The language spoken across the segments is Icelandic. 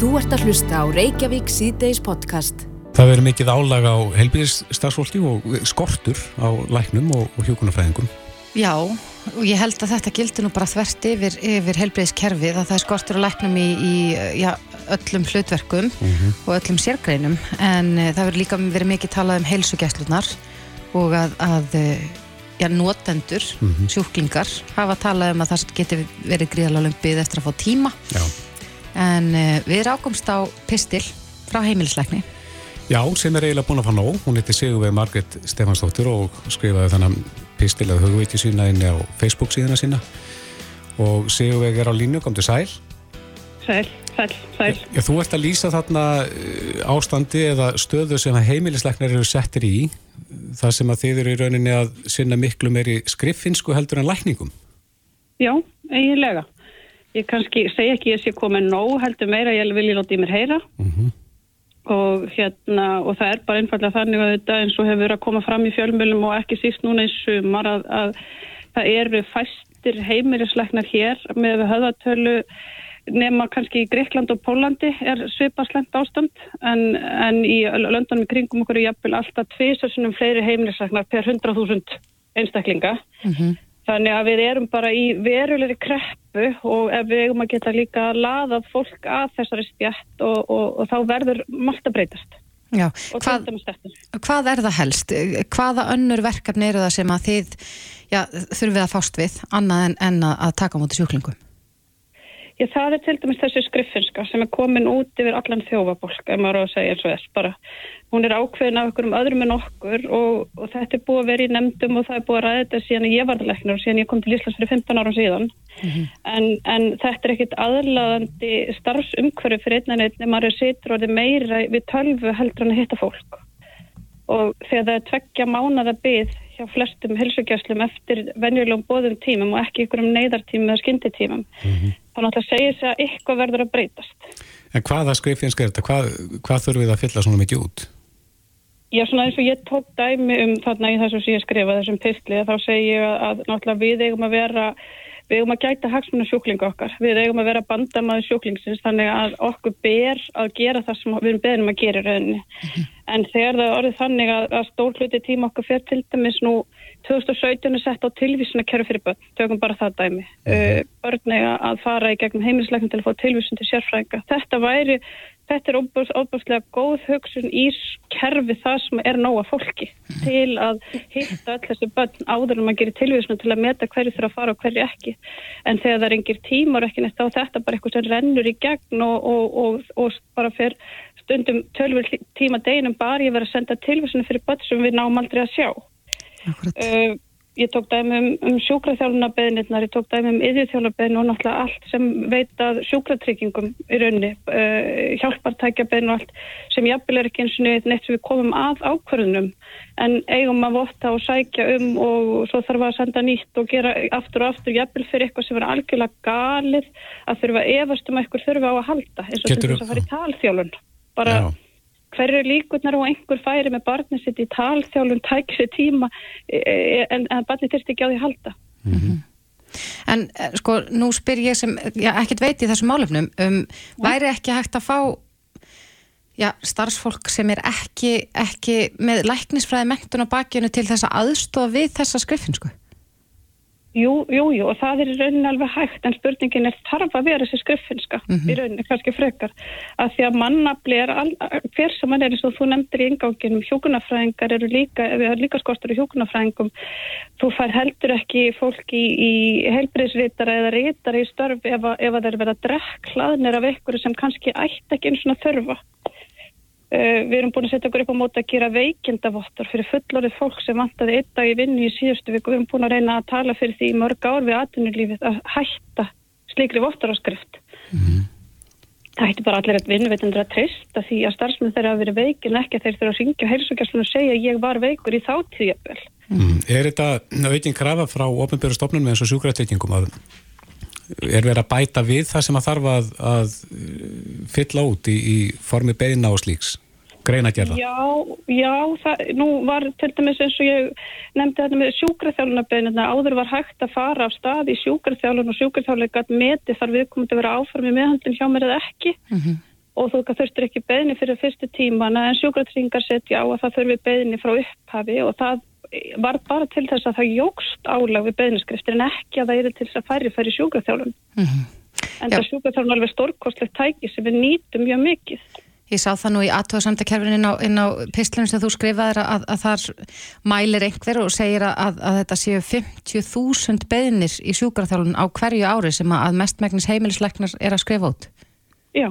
Þú ert að hlusta á Reykjavík síðdeis podcast. Það verður mikið álag á helbíðisstafsfólki og skortur á læknum og, og hjókunarfræðingum. Já, og ég held að þetta gildi nú bara þvert yfir, yfir helbriðiskerfið að það er skortur á læknum í, í já, öllum hlutverkum og öllum sérgreinum en uh, það verður líka verið mikið talað um heilsugjæslunar og að, að uh, já, notendur, sjúklingar hafa talað um að það geti verið gríðalega lumpið eftir að fá tíma Já. En uh, við rákumst á pistil frá heimilisleikni Já, sem er eiginlega búin að fá nóg. Hún heiti Sigurveig Margrét Stefansdóttir og skrifaði þannig pistil að hugveiti sína inni á Facebook síðana sína. Og Sigurveig er á línu, kom til sæl. Sæl, sæl, sæl. Já, þú ert að lýsa þarna eh, ástandi eða stöðu sem heimilisleiknar eru settir í. Það sem að þið eru í rauninni að sinna miklu meiri skriffinsku heldur en lækningum. Já, eiginlega. Ég kannski segi ekki ég sé komið nóg heldur meira, ég vil ég láta í mér heyra. Og hérna, og það er bara einfallega þannig að þetta eins og hefur verið að koma fram í fjölmjölum og ekki síst núna í sumar að, að það eru fæstir heimilisleiknar hér með höfðatölu nema kannski í Greikland og Pólandi er svipaslent ástand en, en í löndunum kringum okkur er jafnvel alltaf tvisasunum fleiri heimilisleiknar per 100.000 einstaklinga. Þannig að við erum bara í verulegri kreppu og ef við eigum að geta líka laðað fólk að þessari spjætt og, og, og þá verður margt að breytast. Já, hvað, hvað er það helst? Hvaða önnur verkefni eru það sem að þið já, þurfið að fást við annað en, en að, að taka á móti sjúklingum? Já, það er til dæmis þessi skriffinska sem er komin út yfir allan þjófabólk, ef maður á að segja eins og þess bara. Hún er ákveðin af okkur um öðrum en okkur og, og þetta er búið að vera í nefndum og það er búið að ræða þetta síðan ég var læknir og síðan ég kom til Íslands fyrir 15 árum síðan. en, en þetta er ekkit aðlaðandi starfsumhverfi fyrir einn en einn ef maður situr orðið meira við tölvu heldur en að hitta fólk. Og þegar það er tveggja mánada byð hjá flestum helsugjæslum eftir venjulegum bóðum tímum og ekki ykkur um neyðartímum eða skynditímum. Þannig að það segir sig að eitthvað verður að breytast. En hvaða skriffinska er þetta? Hvað, hvað þurfum við að fylla svona mikið út? Já, svona eins og ég tók dæmi um þarna í þessu sem ég skrifa, þessum pistli, þá segi ég að, náttúrulega við eigum að vera, við eigum að gæta hagsmunum sjúklinga okkar. Við eigum að vera bandamaður sjúklingsins, þannig að okkur ber að gera það sem við erum beðnum að gera í rauninni. En þegar það orðið þannig að, að stór hluti tíma okkar fyrir til dæmis nú 2017 er sett á tilvísuna kerfi fyrir börn, tökum bara það dæmi. Uh, börn eiga að fara í gegnum heimilisleiknum til að fá tilvísun til sérfræðinga. Þetta væri, þetta er óbúrslega góð hugsun í kerfi það sem er nóga fólki til að hitta öll þessi börn áður en maður gerir tilvísuna til að meta hverju þurfa að fara og hverju ekki. En þegar það er engir tímar ekki þá er þetta bara eitthvað sem rennur í gegn og, og, og, og bara fyrir stundum tölvur tíma deginum bara ég verið að senda tilvísuna fyrir börn sem við náum aldrei að sjá. Uh, ég tók dæmi um, um sjúkraþjálfunabeðnirnar, ég tók dæmi um yðjúþjálfunabeðin og náttúrulega allt sem veit að sjúkratryggingum í raunni, uh, hjálpartækjabeðin og allt sem jafnvel er ekki eins og neitt sem við komum að ákvörðunum. En eigum að votta og sækja um og svo þarf að senda nýtt og gera aftur og aftur jafnvel fyrir eitthvað sem er algjörlega galið að þurfa að efast um að eitthvað þurfa á að halda eins og þess að fara í talþjálun bara Já. Hver eru líkurnar og einhver færi með barnið sitt í talþjálun, tækir sér tíma e, e, en, en barnið þurfti ekki á því að halda. En eh, sko, nú spyr ég sem ekkert veit í þessum málefnum um, væri ekki hægt að fá já, starfsfólk sem er ekki, ekki með læknisfræði mentun á bakinu til þess að aðstofa við þessa skriffinsku? Jú, jú, jú, og það er í rauninni alveg hægt, en spurningin er þarf að vera þessi skriffinska í rauninni, kannski frekar, að því að mannafli er, hver sem hann er eins og þú nefndir í inganginum, hjókunafræðingar eru líka, við erum líka skortur í hjókunafræðingum, þú fær heldur ekki fólk í, í heilbriðsritara eða ritara í störf ef, að- ef að þeir vera drekk hlaðnir af einhverju sem kannski ætti ekki eins og þurfa. Uh, við erum búin að setja okkur upp á móti að gera veikindavottor fyrir fullorðið fólk sem vantaði einn dag í vinnu í síðustu viku. Við erum búin að reyna að tala fyrir því í mörg ár við atvinnulífið að hætta slíkri vottoraskrift. Það hætti bara allir að vinnuveitundur að treysta því að starfsmenn þeirra að vera veikin ekki þeir þurfa að ringja heilsugjastlun og segja ég var veikur í þáttíðjafvel. Mm. Er þetta aukin krafa frá ofnbjörðu stofnunum eins og sjúkratryggingum að er verið að bæta við það sem að þarf að, að uh, fylla út í, í formi beina og slíks greinagerða? Já, já, það, nú var til dæmis eins og ég nefndi þetta með sjúkraþjálunarbeginna, áður var hægt að fara af stað í sjúkraþjálun og sjúkraþjálun gætt meti þar við komum til að vera áfram í meðhandlun hjá mér eða ekki. Og þú þurftur ekki beðni fyrir fyrstu tímana en sjúkratryggingar setja á að það þurfi beðni frá upphafi og það var bara til þess að það jógst álag við beðniskriftir en ekki að það eru til þess að færi færi sjúkraþjálfum. Mm -hmm. En það sjúkraþjálfum er alveg stórkostlegt tæki sem við nýtum mjög mikið. Ég sá það nú í aðtöðasamtakerfinu inn á, á pislunum sem þú skrifaði að, að þar mælir einhver og segir að, að þetta séu 50.000 beðnir í sjúkraþjálfun á hverju ári sem að mestmægnis heimilisleiknar er að skrifa út. Já.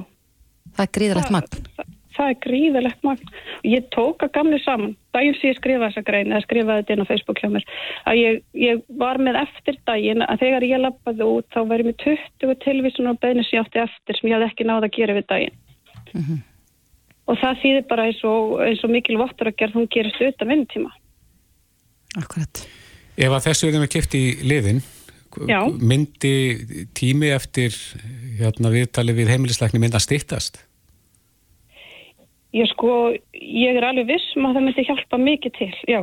Það er gríðalegt magn. Það, er gríðalegt magn. Ég tók að gamni saman, daginn sem ég skrifaði þessa grein, eða skrifaði þetta inn á Facebook hjá mér, að ég, ég var með eftir daginn að þegar ég lappaði út þá verið mér 20 tilvísunar og beðnir sem ég átti eftir sem ég hafði ekki náða að gera við daginn. Mm -hmm. Og það þýðir bara eins og, eins og mikil vottur að gera, hún gerist utan vinnutíma. Akkurat. Ef að þessu erum við kipt í liðin, Já. myndi tími eftir hérna, viðtali við heimilisleikni mynd að stýttast? Ég sko, ég er alveg vissum að það myndi hjálpa mikið til, já.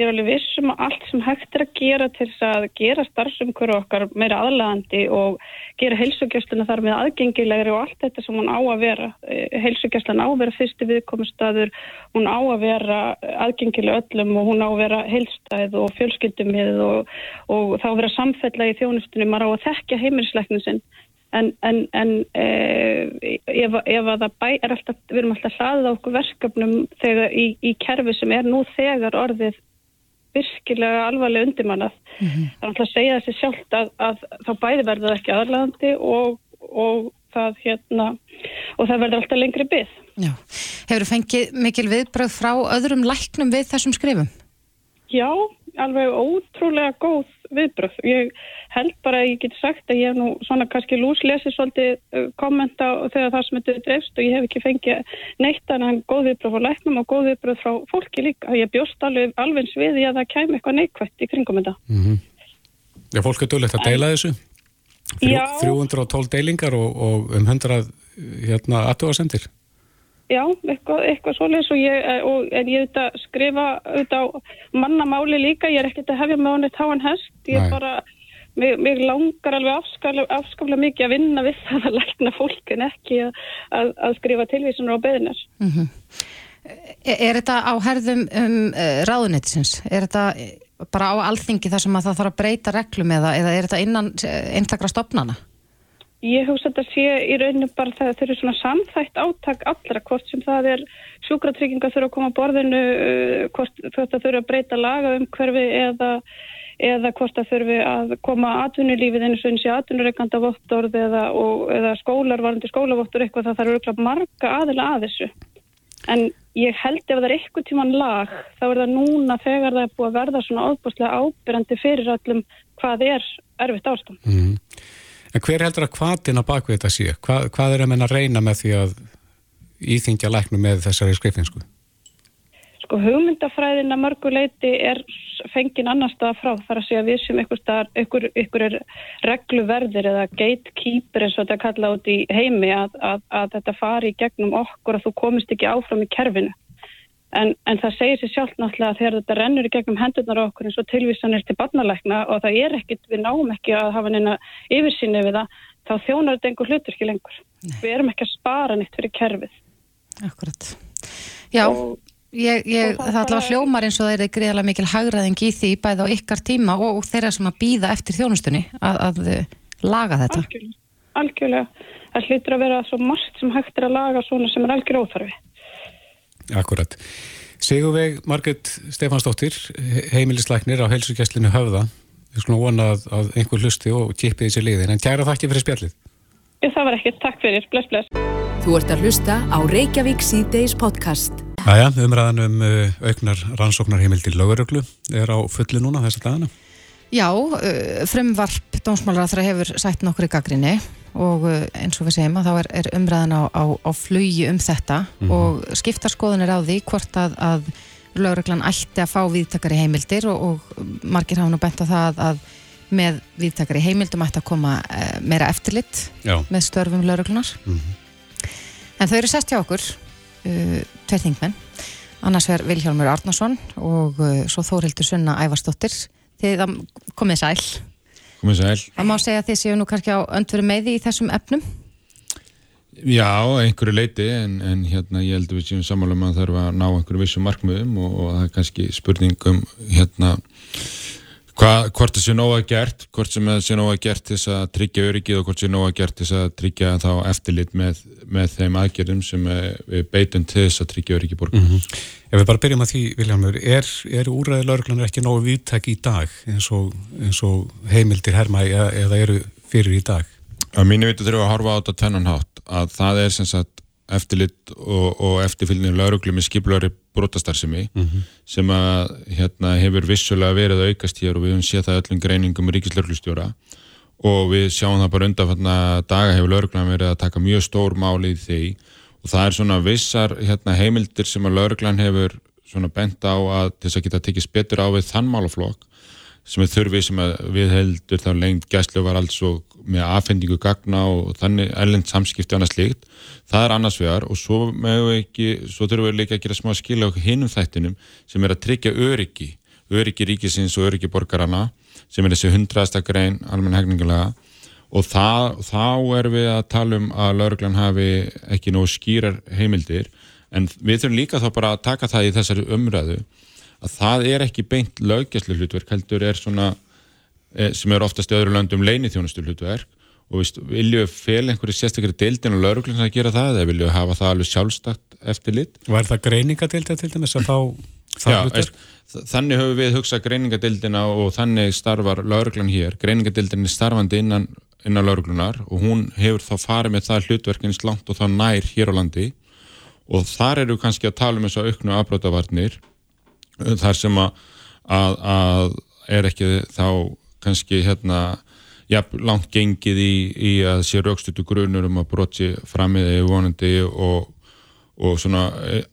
Ég er alveg vissum að allt sem hægt er að gera til þess að gera starfsumkvöru okkar meira aðlægandi og gera heilsugjastluna þar með aðgengilegri og allt þetta sem hún á að vera. Eh, Heilsugjastlan á að vera fyrsti viðkomustadur, hún á að vera aðgengileg öllum og hún á að vera heilstæð og fjölskyldumið og, og þá að vera samfella í þjónustunum, maður á að þekkja heimilisleiknum sinn en, en, en e, ef, ef að það bæ, er alltaf, við erum alltaf hlaðið á okkur verkefnum þegar í, í kerfi sem er nú þegar orðið virkilega alvarlega undirmannað mm -hmm. það er alltaf að segja þessi sjálft að, að þá bæði verður ekki aðlæðandi og, og það hérna og það verður alltaf lengri byggð Já, hefur þú fengið mikil viðbröð frá öðrum læknum við þessum skrifum? Já, alveg ótrúlega góð viðbröð. Ég held bara að ég get sagt að ég nú svona kannski lúslesið svolítið uh, kommenta þegar það sem þetta dreifst og ég hef ekki fengið neitt en hann góð viðbröð frá læknum og góð viðbröð frá fólki líka. Ég bjóst alveg alveg sviði að það kæmi eitthvað neikvægt í kringum þetta. Mm -hmm. Já, fólk er dölegt að deila þessu. Þrjú, 312 deilingar og, og um 100 hérna, aðtöðasendir. Já, eitthvað, eitthvað svolítið og ég, eh, og, en ég auðvitað skrifa auðvitað mannamáli líka, ég er ekkert að hefja með honið táan hest, ég er bara, mig, mig langar alveg afskaflega, afskaflega mikið að vinna við það að lækna fólk en ekki að, að, að skrifa tilvísunar á beðinar. Mm -hmm. er, er þetta á herðum um, uh, ráðunettisins? Er þetta bara á alþingi þar sem að það þarf að breyta reglum eða, eða er þetta innan eh, einstakra stopnana? Ég hugsa að þetta sé í rauninu bara þegar þeir eru svona samþægt áttak allra, hvort sem það er sjúkratrygginga þurfa að koma að borðinu, uh, hvort það þurfa að breyta laga um hverfi eða, eða hvort það þurfi að koma atvinnulífið eins og eins í atvinnureikanda vottorð eða, eða skólar, varandi skólavottor eitthvað, það þarf auðvitað marga aðila að þessu. En ég held ef það er eitthvað tíman lag, þá er það núna þegar það er búið að verða svona ábúrslega ábyrjandi fyrir öllum hvað er erfitt ástand. Mm. En hver heldur að hvaðina bakvið þetta sé? Hvað, hvað er að menna að reyna með því að íþingja læknum með þessari skrifinsku? Sko hugmyndafræðina mörguleiti er fengin annar stað frá þar að segja við sem ykkur, staðar, ykkur, ykkur er regluverðir eða gatekeeper eins og þetta kalla út í heimi að, að, að þetta fari í gegnum okkur að þú komist ekki áfram í kerfinu. En, en það segir sér sjálf náttúrulega að þegar þetta rennur í gegnum hendurnar okkur eins og tilvísanir til barnalækna og það er ekkit, við náum ekki að hafa neina yfirsýni við það, þá þjónar þetta einhver hlutur ekki lengur. Nei. Við erum ekki að spara nýtt fyrir kerfið. Akkurat. Já, og, ég, ég, og það, allavega hljómar eins og það er greiðalega mikil hagraðing í því bæði á ykkar tíma og, þeirra sem að býða eftir þjónustunni að, að laga þetta. Algjörlega. Algjörlega. Það hlýtur að vera svo margt sem hægt er að laga svona sem er algjör óþarfi. Akkurat. Sigurveig Marget Stefansdóttir, heimilisleiknir á helsugjesslinu höfða. Við skulum vona að, að einhver hlusti og kippi þessi liðin. En kæra þakki fyrir spjallið. Ég það var ekki. Takk fyrir. Bless, bless. Þú ert að hlusta á Reykjavík C-Days podcast. Æja, umræðan um uh, auknar rannsóknar heimildi löguröglu er á fulli núna þessa dagana. Já, uh, frumvarp dómsmálar að það hefur sætt nokkur í gaggrinni og uh, eins og við segjum að þá er, er umræðan á, á, á flugi um þetta mm -hmm. og skiptarskoðun er á því hvort að, að lögreglan ætti að fá viðtakari heimildir og, og margir hafa nú bent á það að með viðtakari heimildum ætti að koma uh, meira eftirlitt Já. með störfum lögreglunar mm -hmm. en þau eru sest hjá okkur uh, tveir þingmenn annars verður Vilhjálmur Arnason og uh, svo Þórildur Sunna Ævarsdóttir þið komið sæl Komið sæl. Það má segja að þið séu nú kannski á öndveru meði í þessum efnum? Já, einhverju leiti en, en hérna ég held að við séum samála um að það þarf að ná einhverju vissu markmiðum og, og það er kannski spurningum hérna hva, hvort það sé nóga gert hvort sem það sé nóga gert til þess að tryggja öryggið og hvort sé nóga gert til þess að tryggja þá eftirlit með, með þeim aðgerðum sem við beitum til þess að tryggja öryggið borgar. Mm -hmm. Ef við bara byrjum að því, Viljámur, er, er úræðið lauruglunar ekki nógu viðtæk í dag eins og, eins og heimildir herma eða, eða eru fyrir í dag? Að mínu vitu þurfum að horfa á þetta tennanhátt að það er sem sagt eftirlit og, og eftirfylgni lauruglu með skiplari brotastarsimi mm -hmm. sem að hérna, hefur vissulega verið að aukast hér og við höfum séð það öllum greiningum ríkislauglustjóra og við sjáum það bara undan daga hefur lauruglan verið að taka mjög stór máli í því og það er svona vissar hérna, heimildir sem að lauruglan hefur bent á að þess að geta tekist betur á við þann málaflokk sem er þurfið sem við heldur þá lengt gæslu var alls og með aðfendingu gagna og þannig ellend samskipti annars líkt, það er annars vegar og svo, ekki, svo þurfum við líka að gera smá skila okkur hinnum þættinum sem er að tryggja öryggi öryggi ríkisins og öryggi borgarana sem er þessi hundrasta grein almenn hegningulega og það, þá erum við að tala um að lauruglan hafi ekki nógu skýrar heimildir en við þurfum líka þá bara að taka það í þessari umræðu að það er ekki beint löggjastlu hlutverk heldur er svona eh, sem er oftast í öðru löndum leinithjónustu hlutverk og vilju fel einhverju sérstaklega deildin og lauruglun að gera það eða vilju hafa það alveg sjálfstakt eftir lit Var það greiningadeilda til dæmis að þá Já, er, þannig höfum við hugsað greiningadeildina og þannig starfar lauruglun hér, greiningadeildin er starfandi innan, innan lauruglunar og hún hefur þá farið með það hlutverkins langt og þá nær hér á landi. Og þar eru kannski að tala um þessu auknu afbrótavarnir þar sem að, að, að er ekki þá kannski hérna ja, langt gengið í, í að sé raukstutu grunur um að brotsi framiði vonandi og, og, svona,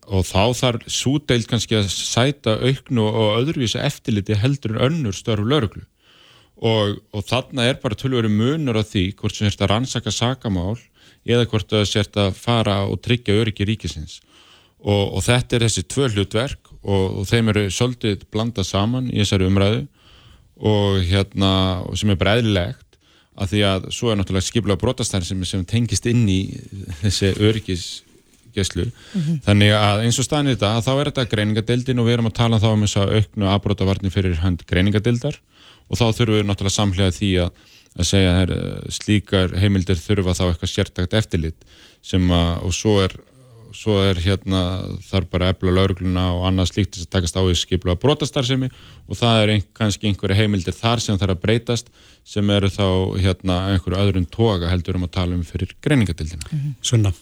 og þá þarf súdeild kannski að sæta auknu og öðruvísa eftirliti heldur en önnur störf lauruglu og, og þarna er bara tölveri munur á því hvort sem sérst að rannsaka sakamál eða hvort það sérst að fara og tryggja öryggi ríkisins. Og þetta er þessi tvö hlutverk og, og þeim eru svolítið blandað saman í þessari umræðu og hérna, sem er bara eðlilegt að því að svo er náttúrulega skiplega brotastæðin sem, sem tengist inn í þessi örgisgeslu mm -hmm. þannig að eins og staðin þetta að þá er þetta greiningadeildin og við erum að tala þá um þess að auknu afbrotavarni fyrir hand greiningadeildar og þá þurfum við náttúrulega samhlega því að, að segja að slíkar heimildir þurfa þá eitthvað sértakt eftirlit sem að, og svo er svo er hérna þar bara efla laurugluna og annað slíkt að takast á í skiplu að brotastarðsemi og það er ein, kannski einhverju heimildir þar sem þarf að breytast sem eru þá hérna einhverju öðrun toga heldur um að tala um fyrir greiningatildina. Mm -hmm. Sunna?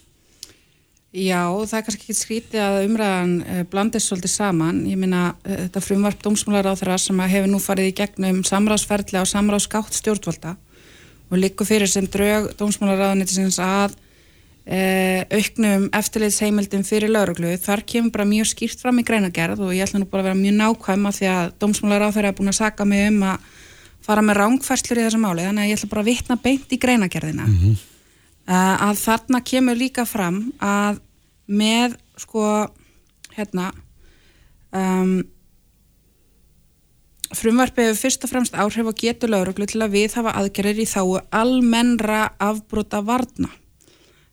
Já, það er kannski ekki skrítið að umræðan uh, blandist svolítið saman. Ég minna eh, þetta frumvarp dómsmálar á þeirra sem hefur nú farið í gegnum samráðsferðlega og samráðskátt stjórnvalda og líku fyrir sem draug dómsmálar á að Uh, auknum eftirleitsheimildum fyrir lauruglu, þar kemur bara mjög skýrt fram í greinagerð og ég ætla nú bara að vera mjög nákvæm að því að dómsmálar á þeirra er búin að saka mig um að fara með rángfærslu í þessu máli, þannig að ég ætla bara að vitna beint í greinagerðina mm -hmm. uh, að þarna kemur líka fram að með sko hérna um, frumvarpið hefur fyrst og fremst áhrif og getur lauruglu til að við hafa aðgerðir í þáu almennra afbrota varna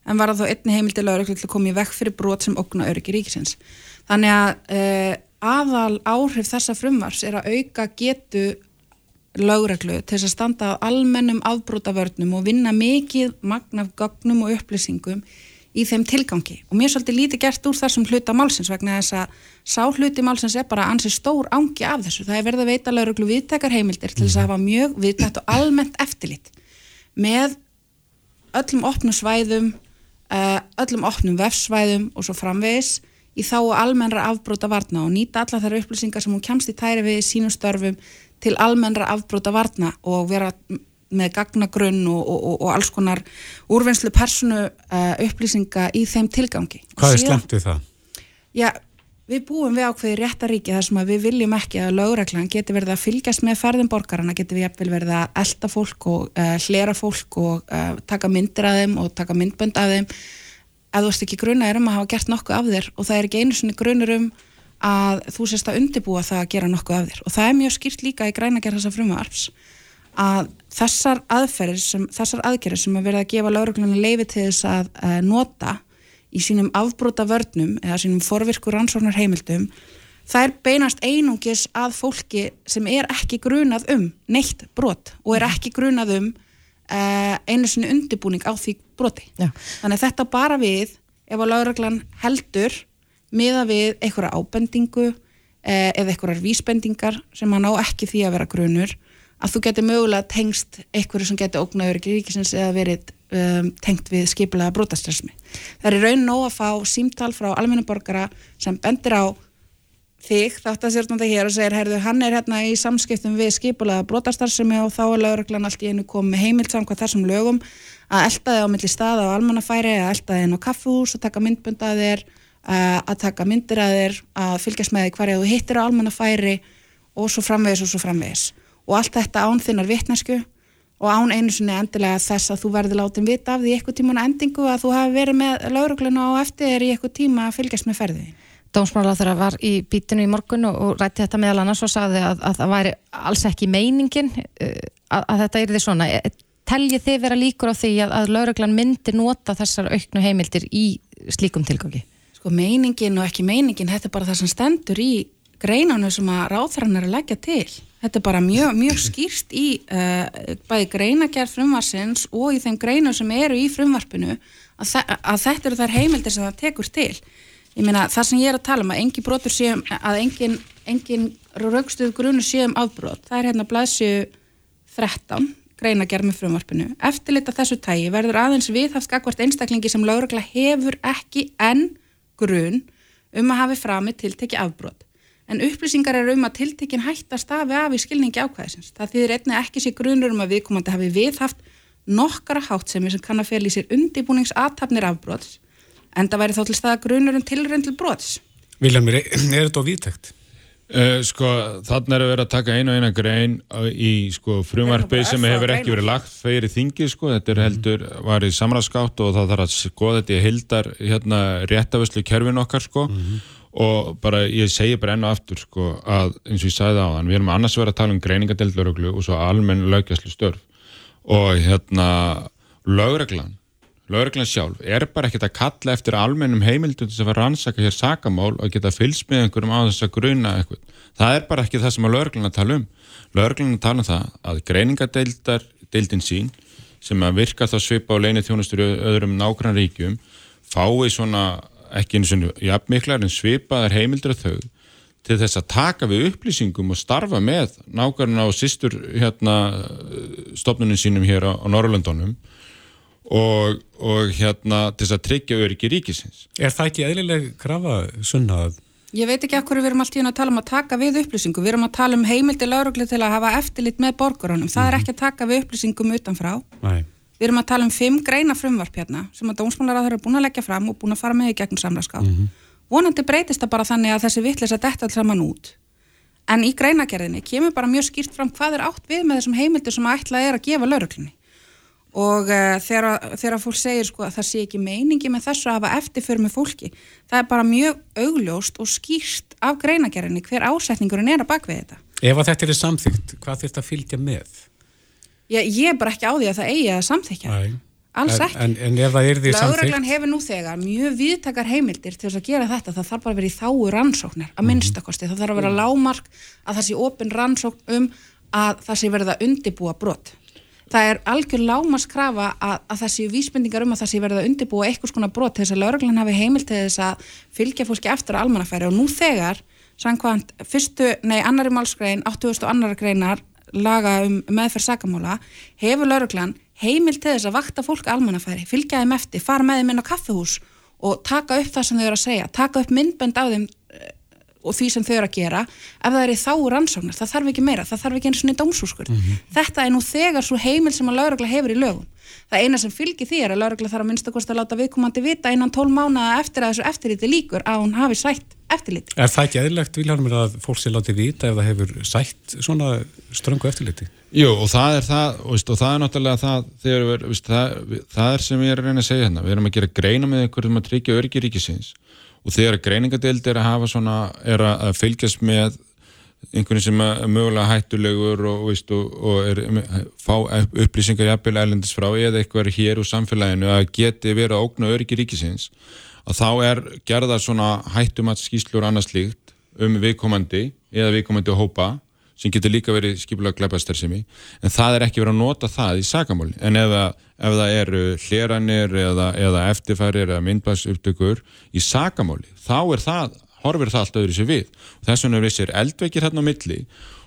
en var það þó einni heimildi lauruglu til að koma í vekk fyrir brot sem okna öryggi ríkisins. Þannig að uh, aðal áhrif þessa frumvars er að auka getu lauruglu til að standa á almennum afbrótavörnum og vinna mikið magnaf gögnum og upplýsingum í þeim tilgangi. Og mér er svolítið lítið gert úr þessum hluta málsins vegna þess að sá hluti málsins er bara ansi stór ángi af þessu. Það er verið að veita lauruglu viðtekar heimildir til þess að hafa mjög viðtækt og almennt eftirlit með öllum opnum svæðum Eh, öllum opnum vefsvæðum og svo framvegis í þá almennra afbróta varna og nýta alla þær upplýsingar sem hún kemst í tæri við sínum störfum til almennra afbróta varna og vera með gagnagrunn og, og, og alls konar úrvinnslu personu uh, upplýsinga í þeim tilgangi. Hvað er slemt við það? Já, við búum við ákveði réttaríki þar sem við viljum ekki að lögreglan geti verið að fylgjast með ferðin borgarna, geti við verið að elda fólk og uh, hlera fólk og uh, taka myndir af þeim og taka myndbönd af þeim. Að þú veist ekki grunar um að hafa gert nokkuð af þér og það er ekki einu svona grunur um að þú sést að undibúa það að gera nokkuð af þér. Og það er mjög skýrt líka í græna gerð þessa frumvarps að þessar aðferðir sem, þessar aðgerðir sem að verða að gefa lauruglunni leifi til þess að uh, nota í sínum afbróta vörnum eða sínum forvirkur ansvarnar heimildum þær beinast einungis að fólki sem er ekki grunað um neitt brot og er ekki grunað um uh, einu sinni undibúning á því broti. Já. Þannig að þetta bara við ef að lauraglan heldur miða við einhverja ábendingu uh, eða einhverjar vísbendingar sem hann á ekki því að vera grunur að þú getur mögulega tengst einhverju sem getur ógnaður ekki ríkisins eða verið um, tengt við skipilega brotastressmi. Það er raun nóg að fá símtal frá almennaborgara sem bendir á þig, þátt að sérstunda hér og segir, heyrðu, hann er hérna í samskiptum við skipulega brotastarsemi og þá er lauruglan allt í einu komið heimilt samkvæð þessum lögum að elda þig á milli staða á almannafæri, að elda þig inn á kaffús að taka myndbund að þér að taka myndir að fylgjast með þig hverja þú hittir á almannafæri og svo framvegis og svo framvegis og allt þetta án þinnar vitnesku og án einu sinni endilega þess að þú verður látið vita af því eitthvað tíman endingu að þú hafi verið með laurugluna og eftir í eitthvað tíma að fylgjast með ferðið Dómsmála þegar var í bítinu í morgun og, rætti þetta meðal annars og sagði að, að það væri alls ekki meiningin uh, að, að þetta er því svona. E, teljið þið vera líkur á því að, að lauruglan myndir nota þessar auknu heimildir í slíkum tilgangi? Sko meiningin og ekki meiningin, þetta er bara það sem stendur í greinanu sem að ráþrann er að leggja til. Þetta er bara mjög, mjög skýrst í uh, bæði greinagerð frumvarsins og í þeim greinu sem eru í frumvarpinu að þetta eru þær heimildir sem það tekur til. Ég meina það sem ég er að tala um að engin brotur séum, að engin, engin raukstuð grunu séum afbrot það er hérna blæsju 13 greina gerð með frumvarpinu. Eftirlita þessu tægi verður aðeins viðhaft skakvart einstaklingi sem laurugla hefur ekki enn grun um að hafi frami tilteki afbrot en upplýsingar eru um að tiltekin hætta stafi af í skilningi ákvæðisins það þýðir einni ekki sér grunur um að viðkomandi hafi viðhaft nokkara háttsemi sem kann að fel í sér undibúningsatafnir afbrots en það væri þá til staða grunur en tilrönd til brots. Viljamir, er þetta á vítækt? Uh, sko, þannig er að vera að taka einu og eina grein í sko, frumvarfi sem hefur ekki verið lagt fyrir þingi, sko, þetta er heldur var í samræðskátt og það þarf að skoða þetta í hildar hérna, réttavöslu kerfin okkar, sko mm -hmm. Og bara, ég segi bara ennu aftur, sko að eins og ég sagði á þann, við erum annars verið að tala um greiningadeildlöruglu og svo almenn lögjastlu störf og hérna lögreglan Lörglann sjálf er bara ekkert að kalla eftir almennum heimildum til að vera rannsaka hér sakamál og geta fylgst með einhverjum á þess að gruna eitthvað. Það er bara ekki það sem að lörglann að tala um. Lörglann að tala um það að greiningadeildar, deildin sín, sem að virka þá svipa á leini þjónustur öðrum nákvæmlega ríkjum, fái svona ekki eins og jafnmiklar en svipaðar heimildur að þau til þess að taka við upplýsingum og starfa með nákvæmlega á sýstur hérna, stofnunum sínum hér á, á Norrlöndunum og, og hérna til þess að tryggja öryggi ríkisins. Er það ekki eðlileg krafa sunnað? Ég veit ekki ekkur við erum alltaf að tala um að taka við upplýsingum, við erum að tala um heimildi laurugli til að hafa eftirlit með borgarunum, það er mhm. ekki að taka við upplýsingum utanfrá. Nei. Við erum að tala um fimm greina frumvarp hérna sem að dómsmálaráður er búin að leggja fram og búin að fara með í gegnum samræðskátt. Mm -hmm. Vonandi breytist það bara þannig að þessi vittlis að detta alls saman út. En í greinagerðinni kemur bara mjög skýrt fram hvað er átt við með þessum heimildi sem að ætla er að gefa lauruglinni og uh, þegar, þegar fólk segir sko að það sé ekki meiningi með þessu að hafa eftirför með fólki, það er bara mjög augljóst og skýrt af greinagerðinni hver ásetningurinn er að bakvið þetta. Ef að þetta er samþygt, hvað þurft að fylgja með? Já, ég er bara ekki á því að það eigi að samþykja. Æ. Alls ekki. En, en ef það er því samþygt... Láðurreglan hefur nú þegar mjög viðtakar heimildir til þess að gera þetta, það þarf bara að vera í þáu rannsóknir, að mhm. minnstakosti, það þarf að vera mhm. lámark að það sé ofin rannsókn um að það sé verið að undibúa brott það er algjör lámaskrafa að, að það séu vísbendingar um að það séu verið að undirbúa eitthvað svona brot til þess að lauruglan hafi heimil til þess að fylgja fólki eftir á almannafæri og nú þegar, samkvæmt fyrstu, nei, annari málskrein 8000 og annara greinar laga um meðferð sakamála, hefur lauruglan heimil til þess að vakta fólk almannafæri, fylgja þeim eftir, fara með þeim inn á kaffehús og taka upp það sem þau eru að segja, taka upp myndbend á þeim og því sem þau eru að gera ef það er í þá rannsóknar, það þarf ekki meira það þarf ekki eins og nýtt dómsúskur mm -hmm. þetta er nú þegar svo heimil sem að laurugla hefur í lögum það eina sem fylgir því er að laurugla þarf að minnstakost að láta viðkomandi vita innan tól mánuða eftir að þessu eftirliti líkur að hún hafi sætt eftirliti. Er það ekki eðlilegt viljanum að fólk sé látið vita ef það hefur sætt svona ströngu eftirliti? Jú og það er það og, og það er náttúrulega það þegar við, það, það er sem ég er að reyna að segja hérna við erum að gera greina með einhverjum að tryggja öryggi ríkisins og þegar greiningadeild er að hafa svona, er að fylgjast með einhvern sem er mögulega hættulegur og, veist, og, og er, fá upplýsingar jafnvel ælendis frá eða eitthvað hér úr samfélaginu að geti verið að ógna öryggi ríkisins að þá er gerða svona hættumatskíslur annars líkt um viðkomandi eða viðkomandi hópa sem getur líka verið skipulega glæpastersimi en það er ekki verið að nota það í sagamáli en ef, ef það eru hleranir eða, eða eftirfærir eða myndbæðsupptökur í sagamáli þá er það horfir það allt öðru sér við og þess vegna er vissir eldveikir hérna á milli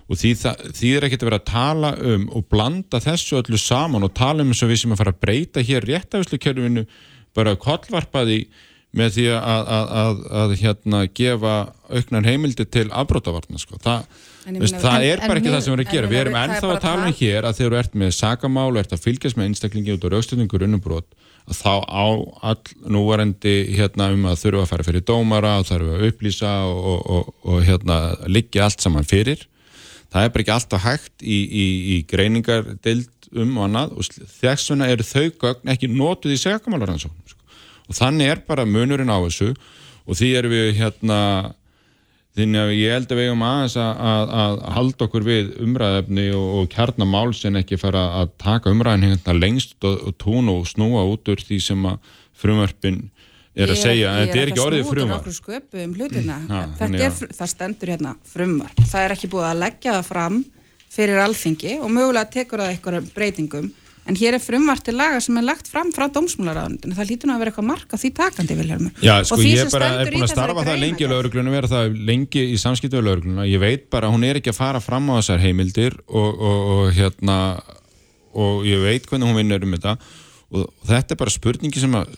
og því, það, því er ekki að vera að tala um og blanda þessu öllu saman og tala um eins og við sem að fara að breyta hér réttafisleikjörfinu bara kollvarpaði með því að, að, að hérna gefa auknar heimildi til afbrótavarna sko. Þa, veist, það en, er bara ekki en, það sem við erum að gera. við erum ennþá að tala um hér að þegar þú ert með sagamál og ert að fylgjast með einstaklingi út á raustöndingur unnumbrot að þá á all núvarendi hérna um að þurfa að fara fyrir dómara og þarf að upplýsa og, og, og, og hérna liggja allt saman fyrir. Það er bara ekki alltaf hægt í, í, í greiningar deild um og annað og þess vegna eru þau gögn ekki nótuð í segjakamálaransóknum sko. og þannig er bara munurinn á þessu og því erum við hérna Þannig að ég held að við hefum aðeins að, að, að halda okkur við umræðefni og, og kjarnamál sem ekki fara að taka umræðin hérna lengst og, og tónu og snúa út úr því sem að frumvarpin er að segja, en þetta er ekki orðið frumvarp. Mm, er, það stendur hérna frumvarp. Það er ekki búið að leggja það fram fyrir alþingi og mögulega tekur það eitthvað breytingum En hér er frumvart til laga sem er lagt fram frá dómsmálaráðundinu. Það lítur nú að vera eitthvað marka því takandi, Vilhelmur. Já, sko ég er bara er búin að starfa það lengi í lauruglunum, vera það lengi í samskiptu á lauruglunum. Ég veit bara, hún er ekki að fara fram á þessar heimildir og, og, og hérna, og ég veit hvernig hún vinnur um þetta. Og þetta er bara spurningi sem að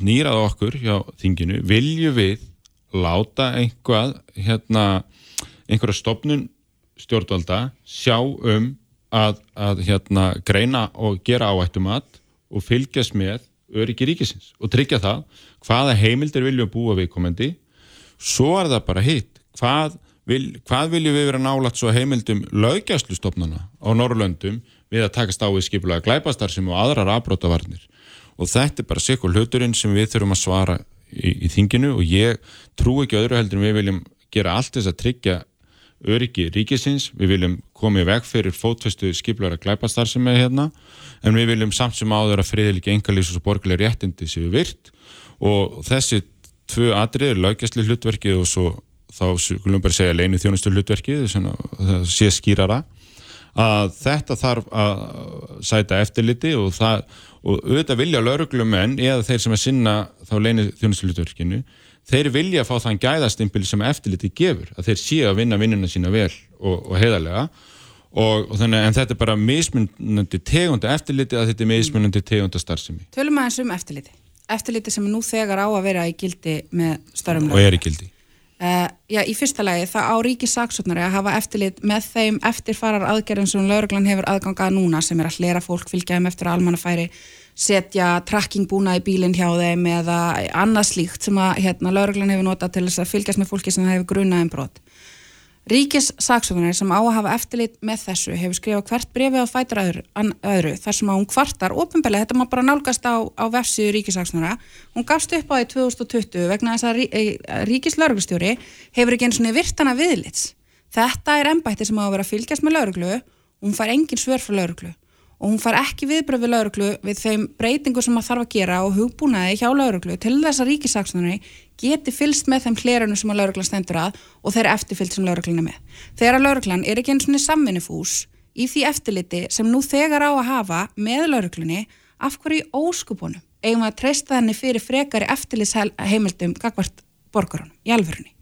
nýraða okkur hjá þinginu. Vilju við láta einhvað, hérna, einhverja stopnun stjórnvalda sjá um að, að hérna, greina og gera áættumat og fylgjast með öryggi ríkisins og tryggja það hvaða heimildir viljum búa viðkomandi. Svo er það bara hitt. Hvað, vil, hvað viljum við vera nálat svo heimildum laugjastlustofnana á Norrlöndum við að takast á við skipulega glæpastar sem og aðrar afbrótavarnir og þetta er bara sikkur hluturinn sem við þurfum að svara í, í þinginu og ég trú ekki öðru heldur en við viljum gera allt þess að tryggja öryggi ríkisins, við viljum komið veg fyrir fótfestu skiplar að glæpastar sem er hérna, en við viljum samt sem áður að friðilegi engalís og borgarlega réttindi séu virt. Og þessi tvö atrið, laugjastli hlutverkið og svo þá skulum bara segja leinu þjónustu hlutverkið, það sé skýrara að þetta þarf að sæta eftirliti og það og auðvitað vilja lauruglumenn eða þeir sem er sinna þá leinu þjónustu hlutverkinu þeir vilja fá þann gæðastimpil sem eftirliti gefur, að þeir séu að vinna vinnuna sína vel og, og heiðarlega. Og, og þannig en þetta er bara mismunandi tegunda eftirliti að þetta er mismunandi tegunda starfsemi. Tölum aðeins um eftirliti eftirliti sem nú þegar á að vera í gildi með starfum og er í gildi. Uh, já, í fyrsta lagi það á ríkisaksóknari að hafa eftirlit með þeim eftirfarar aðgerðum sem lauruglan hefur aðgangað núna sem er að hlera fólk fylgjaðum eftir almannafæri setja trackingbúna í bílinn hjá þeim eða annað slíkt sem að hérna, lauruglan hefur notað til þess að fylgjast með fólki sem hefur grunaðin brot. Ríkis saksóknir sem á að hafa eftirlit með þessu hefur skrifað hvert brefi á fætur öðru, öðru þar sem að hún kvartar ofinbelið, þetta má bara nálgast á, á vefsíðu ríkisaksóknara, hún gafst upp á því 2020 vegna þess að eh, ríkis laurugustjóri hefur ekki eins og virtana viðlits. Þetta er ennbætti sem á að vera fylgjast með lauruglu og hún fær engin svör frá lauruglu og hún far ekki viðbröð við lauruglu við þeim breytingu sem maður þarf að gera og hugbúnaði hjá lauruglu til þess að ríkisaksnunni geti fylst með þeim hlerunum sem að lauruglan stendur að og þeir eftirfyllt sem laurugluna með. Þegar að lauruglan er ekki eins og samvinnifús í því eftirliti sem nú þegar á að hafa með lauruglunni af hverju óskupunum eigum að treysta henni fyrir frekari eftirlitsheimildum gagvart borgarunum í alverðinni.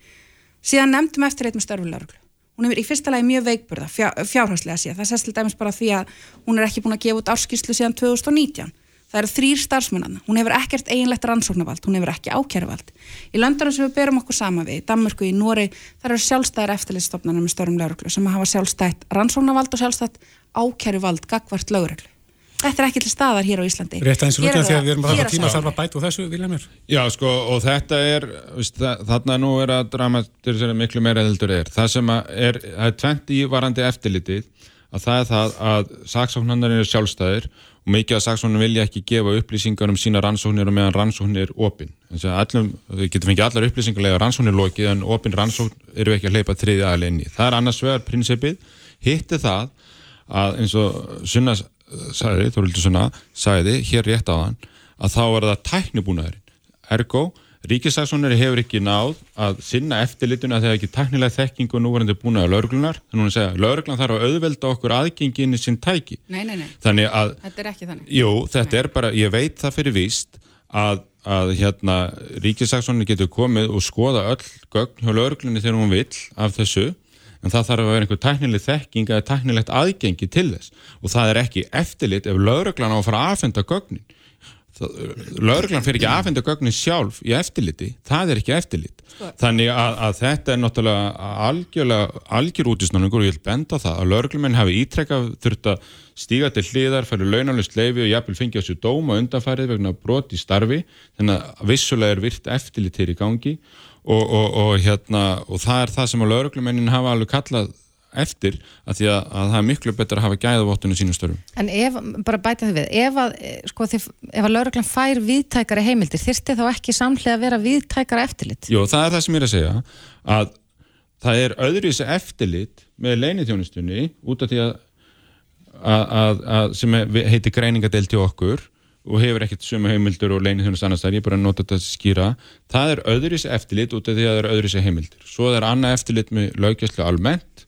Síðan nefndum eftirlit með störfu lauruglu hún er í fyrsta lagi mjög veikburða fjár, fjárhagslega síðan, það sést til dæmis bara því að hún er ekki búin að gefa út árskýrslu síðan 2019 það eru þrýr starfsmennana, hún hefur ekkert eiginlegt rannsóknarvald, hún hefur ekki ákjæruvald í löndunum sem við berum okkur sama við Danmörku, í Nóri, það eru sjálfstæðir eftirlitstofnarnir með störum lauruglu sem hafa sjálfstætt rannsóknarvald og sjálfstætt ákjæruvald gagvart lauruglu Þetta er ekki til staðar hér á Íslandi. Rétt aðeins rútið því að við erum bara að tíma þarf að bæta úr þessu, Viljamur. Já, sko, og þetta er, veist, þarna nú er að dramatisera miklu meira heldur er. Það sem er, það er tvent í varandi eftirlitið, að það er það að saksóknarnir eru sjálfstæðir og mikið að saksóknarnir vilja ekki gefa upplýsingar um sína rannsóknir og meðan rannsóknir er opinn. allum, við getum fengið allar upplýsingarlega rannsóknir lokið en opin rannsókn eru ekki að hleypa þriði aðeins inn í. Það er annars vegar prinsipið, hitti það að eins og Sunna sagði, Þórildur Sunna sagði hér rétt á hann, að þá var það tæknibúnaðurinn. Ergo, Ríkisaksónari hefur ekki náð að sinna eftirlituna þegar ekki teknilega þekking og núvarandi búin að lauruglunar þannig að segja, lauruglan þarf að auðvelda okkur aðgengin í sinn tæki. Nei, nei, nei, þannig að, þetta er ekki þannig. Jú, þetta er bara ég veit það fyrir víst að, að hérna, Ríkisaksónari getur komið og skoða öll gögn hjá lauruglunni þegar hún vill af þessu en það þarf að vera einhver teknileg þekking eða teknilegt aðgengi til þess. Og það er ekki eftirlit ef lauruglan á að fara að aðfenda gögnin. Lauruglan fyrir ekki aðfenda gögnin sjálf í eftirliti, það er ekki eftirlit. Sko. þannig að, að þetta er náttúrulega algjörlega, algjör útisnáningur og ég vil benda það að lauruglumenn hafi ítrekkað þurft að stíga til hliðar fyrir launalust leifi og jafnvel fengja þessu dóm og undanfærið vegna brot í starfi. Þannig að vissulega er virt eftirlit hér í gangi og, og, og, hérna, og það er það sem að lauruglumennin hafa alveg kallað eftir að því að, að það er miklu betur að hafa gæðavottunum sínum störfum. En ef, bara bæta þið við, ef að, sko, þið, ef að lauruglan fær viðtækara heimildir, þyrsti þá ekki samlega að vera viðtækara eftirlit? Jú, það er það sem ég er að segja, að það er öðru í þessu eftirlit með leinithjónustunni út af því að, að sem heitir greiningadelt til okkur og hefur ekkert suma heimildur og leinithjónust annars þar, ég er bara að nota þetta að skýra, það er þessu eftirlit út af því að það er þessu heimildur. Svo er annað eftirlit með laugjastlu almennt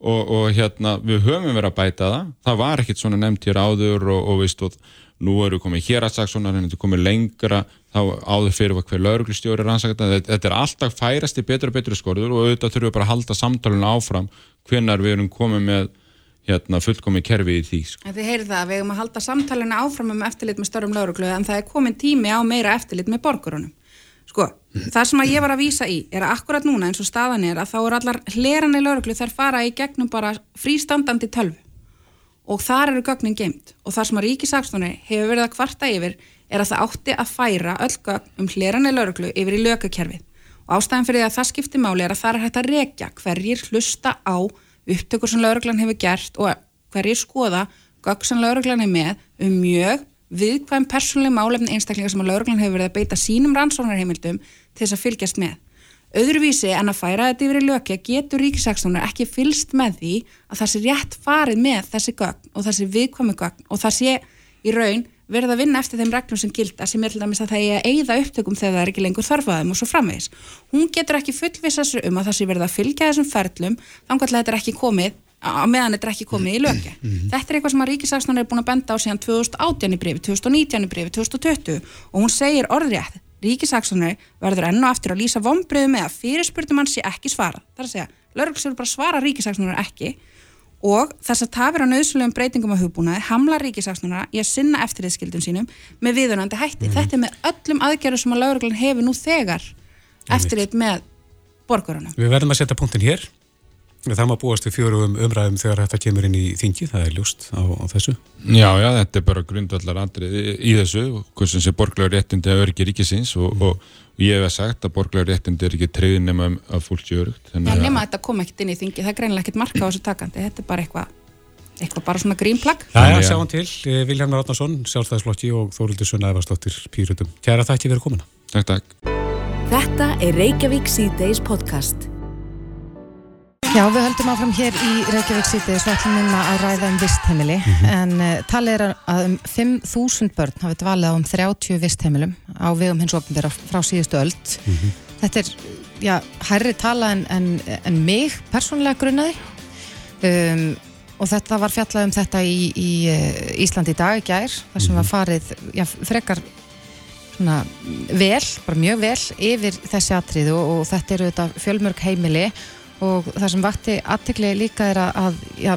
og, og hérna við höfum verið að bæta það. Það var ekkert svona nefnt hér áður og, og veist og nú eru komið hér að saksónar en þetta er komið lengra. Þá áður fyrir hver lauruglistjóri rannsakta þetta, er alltaf færast í betur og betur skorður og auðvitað þurfum við bara að halda samtalenu áfram hvenar við erum komið með hérna, fullkomið kerfi í því sko. Þið heyrið það að við erum að halda samtalenu áfram um eftirlit með störrum lauruglu en það er komin tími á meira eftirlit með borgurunum. Sko, það sem að ég var að vísa í er að akkurat núna eins og staðan er að þá er allar hleranir lauruglu þær fara í gegnum bara frístandandi tölvu. Og þar eru gögnin geimt og það sem að ríkisakstónu hefur verið að kvarta yfir er að það átti að færa öll gögn um hleranir lauruglu yfir í lökakerfið og ástæðan fyrir því að það skiptir máli er að það er hægt að rekja hverjir hlusta á upptökur sem lauruglan hefur gert og hverjir skoða gögn sem lauruglan er með um mjög viðkvæm persónuleg málefni einstaklingar sem að lauruglan hefur verið að beita sínum rannsóknarheimildum til þess að fylgjast með. Öðruvísi en að færa þetta yfir í lökja getur ríkisækstónar ekki fylst með því að það sé rétt farið með þessi gögn og þessi viðkvæmi gögn og það sé í raun verið að vinna eftir þeim reglum sem gilda sem er til dæmis að það er að eigða upptökum þegar það er ekki lengur þarfaðum og svo framvegis. Hún getur ekki fullvisa sér um að það sé verið að fylgja þessum ferlum þannig að þetta er ekki komið á meðan þetta er ekki komið í lögja. Mm -hmm. Þetta er eitthvað sem að Ríkisaksnarnar er búin að benda á síðan 2018 í brefi, 2019 í brefi, 2020 og hún segir orðrétt, Ríkisaksnarnar verður enn og aftur að lýsa vonbreiðu með að fyrirspurtum hann sé ekki svara. Það er að segja, og þess að tafir á nöðsulegum breytingum á hugbúnaði hamla Ríkisaksnarnar í að sinna eftirriðskildum sínum með viðunandi hætti. Mm. Þetta er með öllum aðgerðum sem að lögreglun hefur nú þegar eftirrið með borgarunum. Við verðum að setja punktin hér Það má búast við fjórum umræðum þegar þetta kemur inn í þingi, það er ljúst á, á þessu. Já, já, þetta er bara grundvallar andrið í, þessu, hversin sé borglegar réttindi að örgi ríkisins og, mm. og, og ég hef sagt að borglegar réttindi er ekki treyðin nema að fólk sé örugt. Já, nema að þetta kom ekkert inn í þingi, það er greinilega ekkert marka á þessu takandi, þetta er bara eitthvað, eitthvað bara svona grínplagg. Já, já, sjáum til, eh, Viljarn Ráðnarsson, sjálfstæðisflokki og Þórildur Sunna Efarsdóttir Pýrutum. Kæra þakki fyrir komuna. Takk, takk. Þetta er Reykjavík C-Days podcast. Já, við höldum áfram hér í Reykjavík City svo ætlum við að ræða um vistheimili. Mm -hmm. en uh, talið er að um 5.000 börn hafi dvalið á um 30 vistheimilum á vegum hins ofnbæra frá síðustu öll mm -hmm. þetta er, já, hærri tala en, en, en mig persónulega grunnaði um, og þetta var fjallað um þetta í, í uh, Íslandi í dag í gær þar sem var farið, já, frekar svona vel, bara mjög vel yfir þessi atriðu og, og þetta eru þetta fjölmörg heimili og það sem vakti aðtegli líka er að, að já,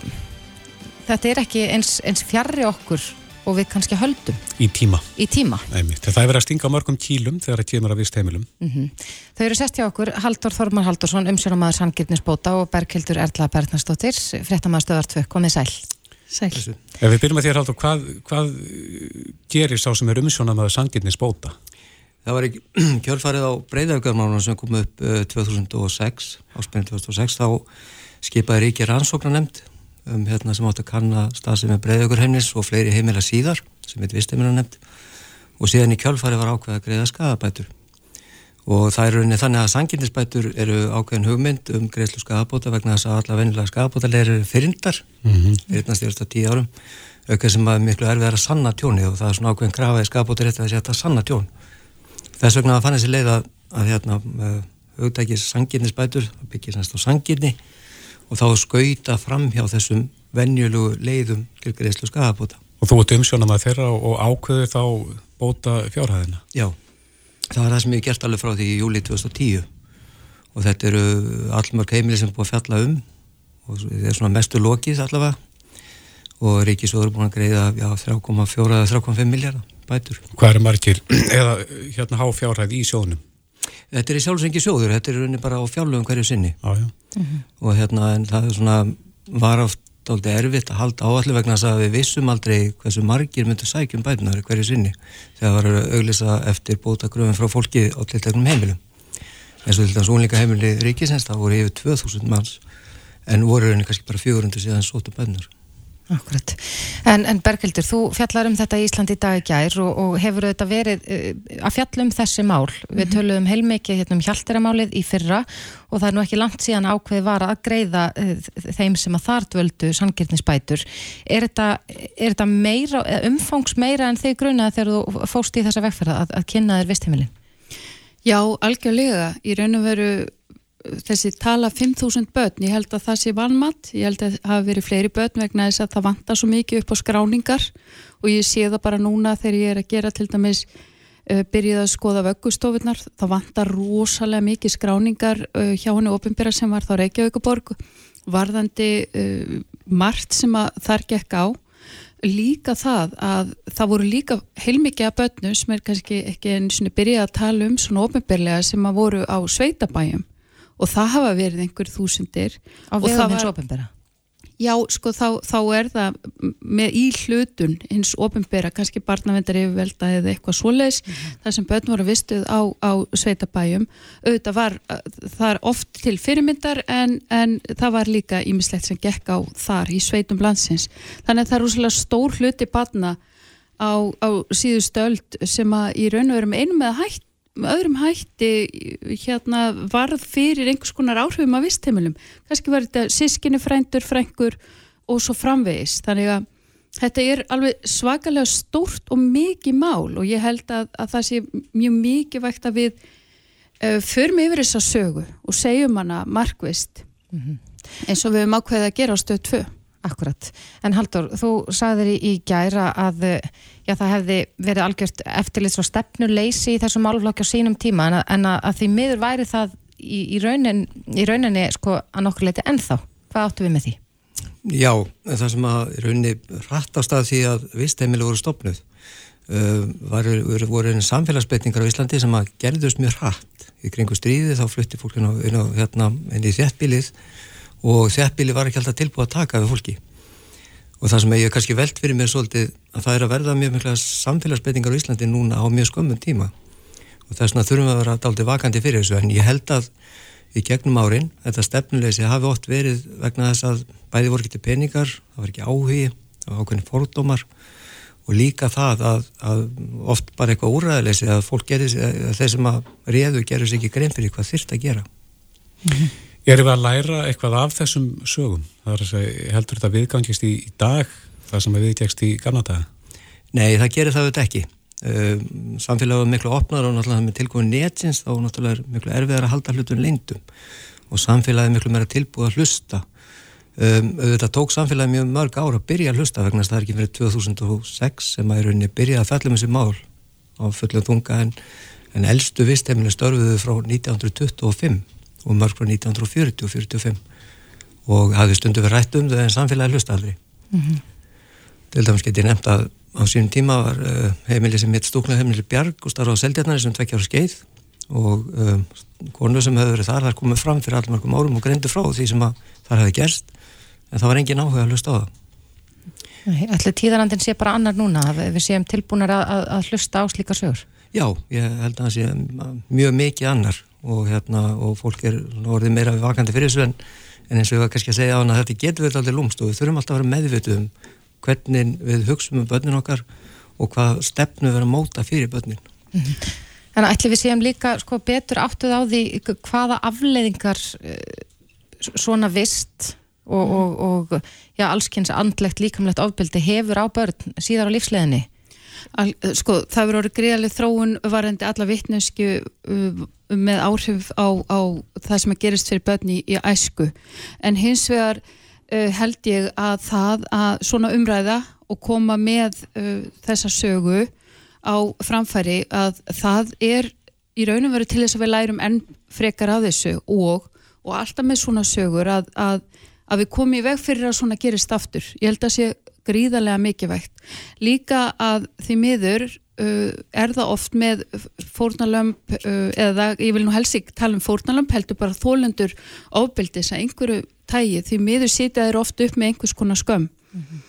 þetta er ekki eins, eins fjarrri okkur og við kannski höldum. Í tíma. Í tíma. Æmitt. Það er verið að stinga mörgum kílum þegar það kemur að vist heimilum. Mm -hmm. Þau eru sest hjá okkur Haldur Þormar Haldursson, umsjónamaður Sangirnisbóta og Berghildur Erla Bernarsdóttir, fréttamaður stöðartvö, komið sæl. Sæl. Ef við byrjum að þér Haldur, hvað, hvað gerir sá sem er umsjónamaður Sangirnisbóta? Það var ekki kjölfarið á breyðargöðmálunum sem kom upp 2006, áspennið 2006, þá skipaði Ríkja rannsóknar nefnd um hérna sem átt að kanna stað sem er breyðargörheimnis og fleiri heimila síðar sem heit visteimina nefnd og síðan í kjölfarið var ákveða greiða skadabætur og það er rauninni þannig að sanginnisbætur eru ákveðin hugmynd um greiðslu skafabóta vegna þess að alla vennilega skafabótalegir eru fyrindar mm -hmm. fyrir stjórnst á tíu árum aukveð sem að miklu erfið er að sanna tjóni og það er svona ákveðin krafaði skafabóta að að þess vegna fann þessi leið að, að hérna, hugtækis sanginnisbætur það byggir næst á sanginni og þá skauta fram hjá þessum venjulegu leiðum til greiðslu skafabóta Og þú ert umsjónum að þeirra og ákveðu þá bóta fjárhæðina? Já. Það var það sem ég gert alveg frá því í júli 2010 og þetta eru allmörg heimili sem er búið að fjalla um og þetta er svona mestu lokið allavega. Og Ríkisóður er búin að greiða 3,4-3,5 miljardar bætur. Hvað eru margir eða hérna há fjárhæð í sjónum? Þetta er í sjálfsengi sjóður, þetta er raunin bara á fjárlöfum hverju sinni ah, mm -hmm. og hérna það er svona var oft doldið erfitt að halda áallu vegna þess að við vissum aldrei hversu margir myndu sækjum bætunar hverju sinni þegar var að auglisa eftir bótagröfum frá fólki á tiltegnum heimilum eins og til þess að únleika heimili ríkisens það voru yfir 2000 manns en voru rauninni kannski bara 400 síðan sótu bætunar Akkurat. En, en Bergildur, þú fjallar um þetta í Íslandi í dag í gær og, og hefur þetta verið uh, að fjalla um þessi mál. Mm -hmm. Við mhm. töluðum heilmikið hérna, um hjálteramálið í fyrra og það er nú ekki langt síðan ákveði var að greiða uh, þeim sem að þar dvöldu sangirnisbætur. Er þetta, er þetta meira, umfangs meira en þig grunaði þegar þú fóst í þessa vegferða að, að kynna þér vistheimilin? Já, algjörlega. Í raun og veru þessi tala 5.000 börn, ég held að það sé vanmatt, ég held að það hafi verið fleiri börn vegna þess að það vantar svo mikið upp á skráningar. Og ég sé það bara núna þegar ég er að gera til dæmis uh, byrjið að skoða vöggustofunar, það vantar rosalega mikið skráningar uh, hjá henni ofinbæra sem var þá Reykjavíkuborg varðandi uh, margt sem þar gekk á. Líka það að það voru líka heilmikið af börnum sem er kannski ekki einu svona byrjið að tala um svona ofinbærlega sem að voru á sveitabæjum og það hafa verið einhver þúsundir. Á vegum hins ofinbera já, sko, þá, þá er það með í hlutun hins ofinbera kannski barnavendar yfirvelda eða eitthvað svoleiðs, mm -hmm. það sem börn voru vistuð á, á sveitabæjum. Auðvitað var það er oft til fyrirmyndar en, en það var líka ímislegt sem gekk á þar í sveitum landsins, þannig að það er úrslega stór hluti barna á, á síðustu öld sem að í raun og veru með einum eða hætt öðrum hætti hérna varð fyrir einhvers konar áhrifum af vistheimilum. Kannski var þetta sískinni frændur, frængur og svo framvegis. Þannig að þetta er alveg svakalega stórt og mikið mál og ég held að, að það sé mjög mikið vægt að við uh, förum yfir þessa sögu og segjum hana markvist mm -hmm. eins og við höfum ákveðið að gera á stöð 2 Akkurat, en Haldur, þú sagðir í, í gæra að já, það hefði verið algjört eftirlits og stefnuleysi í þessum málflokki á sínum tíma en að, en að, því miður væri það í, í, raunin, í rauninni sko að nokkur leiti ennþá. Hvað áttu við með því? Já, það sem að rauninni rættast að því að vistheimilu voru stopnuð uh, voru einu samfélagsbeitningar á Íslandi sem að gerðust mjög hrætt í kringu stríði þá flutti fólk inn, á, hérna, inn í þjættbílið og þjættbíli var ekki alltaf tilbúið að taka við fólki og það sem ég hef kannski veld fyrir mér svolítið að það er að verða mjög mikla samfélagsbreytingar á Íslandi núna á mjög skömmum tíma. Og þess vegna þurfum við að vera daldið vakandi fyrir þessu. En ég held að í gegnum árin þetta stefnuleysi hafi oft verið vegna þess að bæði voru ekki til peningar það var ekki áhugi, það var ákveðin fordómar. Og líka það að, að oft bara eitthvað úræðileysi að fólk gerir, að þeir sem að réðu gerur sér ekki grein fyrir hvað þyrst að gera. Mm -hmm. Erum við að læra eitthvað af þessum sögum? Það er að segja, heldur þetta viðgangist í, í dag, það sem viðgangist í gamla daga? Nei, það gerir það auðvitað ekki. Um, samfélagið er miklu opnar og náttúrulega með tilgóðin netins þá náttúrulega er miklu erfiðar að halda hlutun leindum og samfélagið er miklu meira tilbúið að hlusta. Um, auðvitað tók samfélagið mjög mörg ára að byrja að hlusta vegna það er ekki fyrir 2006 sem að er rauninni byrjað að fellum þessi mál á fullum þunga en, en eldstu vistheiminu störfuðu frá 1925 og mörg frá 1940 og 45 og hafði stundu verið rætt um þau en samfélagi hlust aldrei. Mm -hmm. til dæmis get ég nefnt að á sínum tíma var uh, heimili sem hitt stúknað heimili Bjarg og starfa á Seldjarnari sem tvekkjar á skeið. Og um, konu sem hefur verið þar þar komið fram fyrir allmörgum árum og greindu frá því sem að þar hefði gerst. En það var engin áhuga að hlusta á það. Ætli tíðarandin sé bara annar núna við séum tilbúinar að, að, að hlusta á slíka sögur? Já, ég held að það sé mjög mikið annar og, hérna, og fólk er orðið meira vakandi fyrir þessu en, en eins og ég var kannski að segja á hana þetta getur verið alltaf lúmst og við þurfum alltaf að vera meðvituð um hvernig við hugsaum um börnin okkar og hvað stefnu við erum að móta fyrir börnin. Mm -hmm. En ætli við séum líka sko, betur áttuð á því hvaða afleiðingar uh, svona vist og, og, og já, allskynns andlegt líkamlegt ofbeldi hefur á börn síðar á lífsleginni? Al, sko, það verður orðið greiðaleg þróun varandi alla vittnesku uh, með áhrif á, á það sem að gerist fyrir börni í, æsku en hins vegar uh, held ég að það að svona umræða og koma með uh, þessa sögu á framfæri að það er í raunum verið til þess að við lærum enn frekar á þessu og, og alltaf með svona sögur að, að, að við komum í veg fyrir að svona gerist aftur. Ég held að sé gríðarlega mikilvægt. Líka að því miður er það oft með fórnalömp uh, eða ég vil nú helst ekki tala um fórnalömp heldur bara þólendur ábyldis að einhverju tægi því miður sitja þeir oft upp með einhvers konar skömm mm -hmm.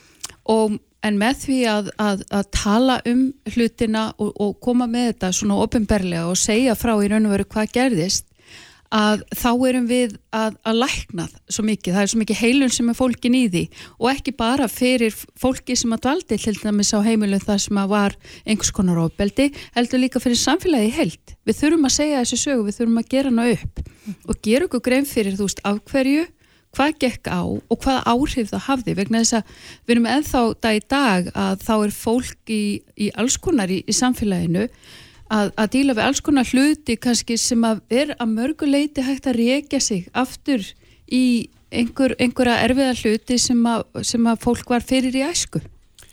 og en með því að, að, að tala um hlutina og, og koma með þetta svona ofinberlega og segja frá í raun og veru hvað gerðist að þá erum við að, að lækna svo mikið, það er svo mikið heilun sem er fólkin í því. Og ekki bara fyrir fólki sem að dvaldi til dæmis á heimilu það sem að var einhvers konar ofbeldi, heldur líka fyrir samfélagi held. Við þurfum að segja þessi sögu, við þurfum að gera hana upp og gera okkur grein fyrir þú veist af hverju hvað gekk á og hvað áhrif það hafði. Vegna þess að við erum ennþá dag í dag að þá er fólk í, í alls konar í, í samfélaginu að, að díla við alls konar hluti kannski sem að er að mörguleiti hægt að reykja sig aftur í einhver, einhverja erfiða hluti sem að, sem að fólk var fyrir í æsku.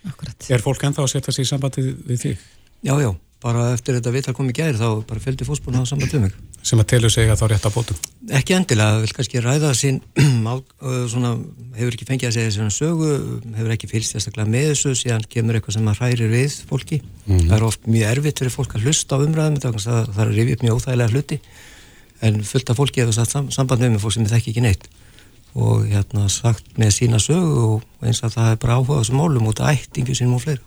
Akkurat. Er fólk ennþá að setja sig í sambandi við þig? Já, já, bara eftir þetta viðtal komið gæri þá bara fylgdi fósbúna á samband um mig sem að telur að þá rétt að bótum? Ekki endilega, vil kannski ræða sín svona, hefur ekki fengið að segja svona sögu, hefur ekki fylgst sérstaklega með þessu, síðan kemur eitthvað sem að hrærir við fólki, mm -hmm. það er oft mjög erfitt fyrir fólk að hlusta á umræðum það, það er rifið upp mjög óþægilega hluti en fullt af fólki hefur satt samband með fólk sem þekki ekki neitt og hérna sagt með sína sögu og eins að það er bara áhugað sem málum út af ættingu sínum og fleira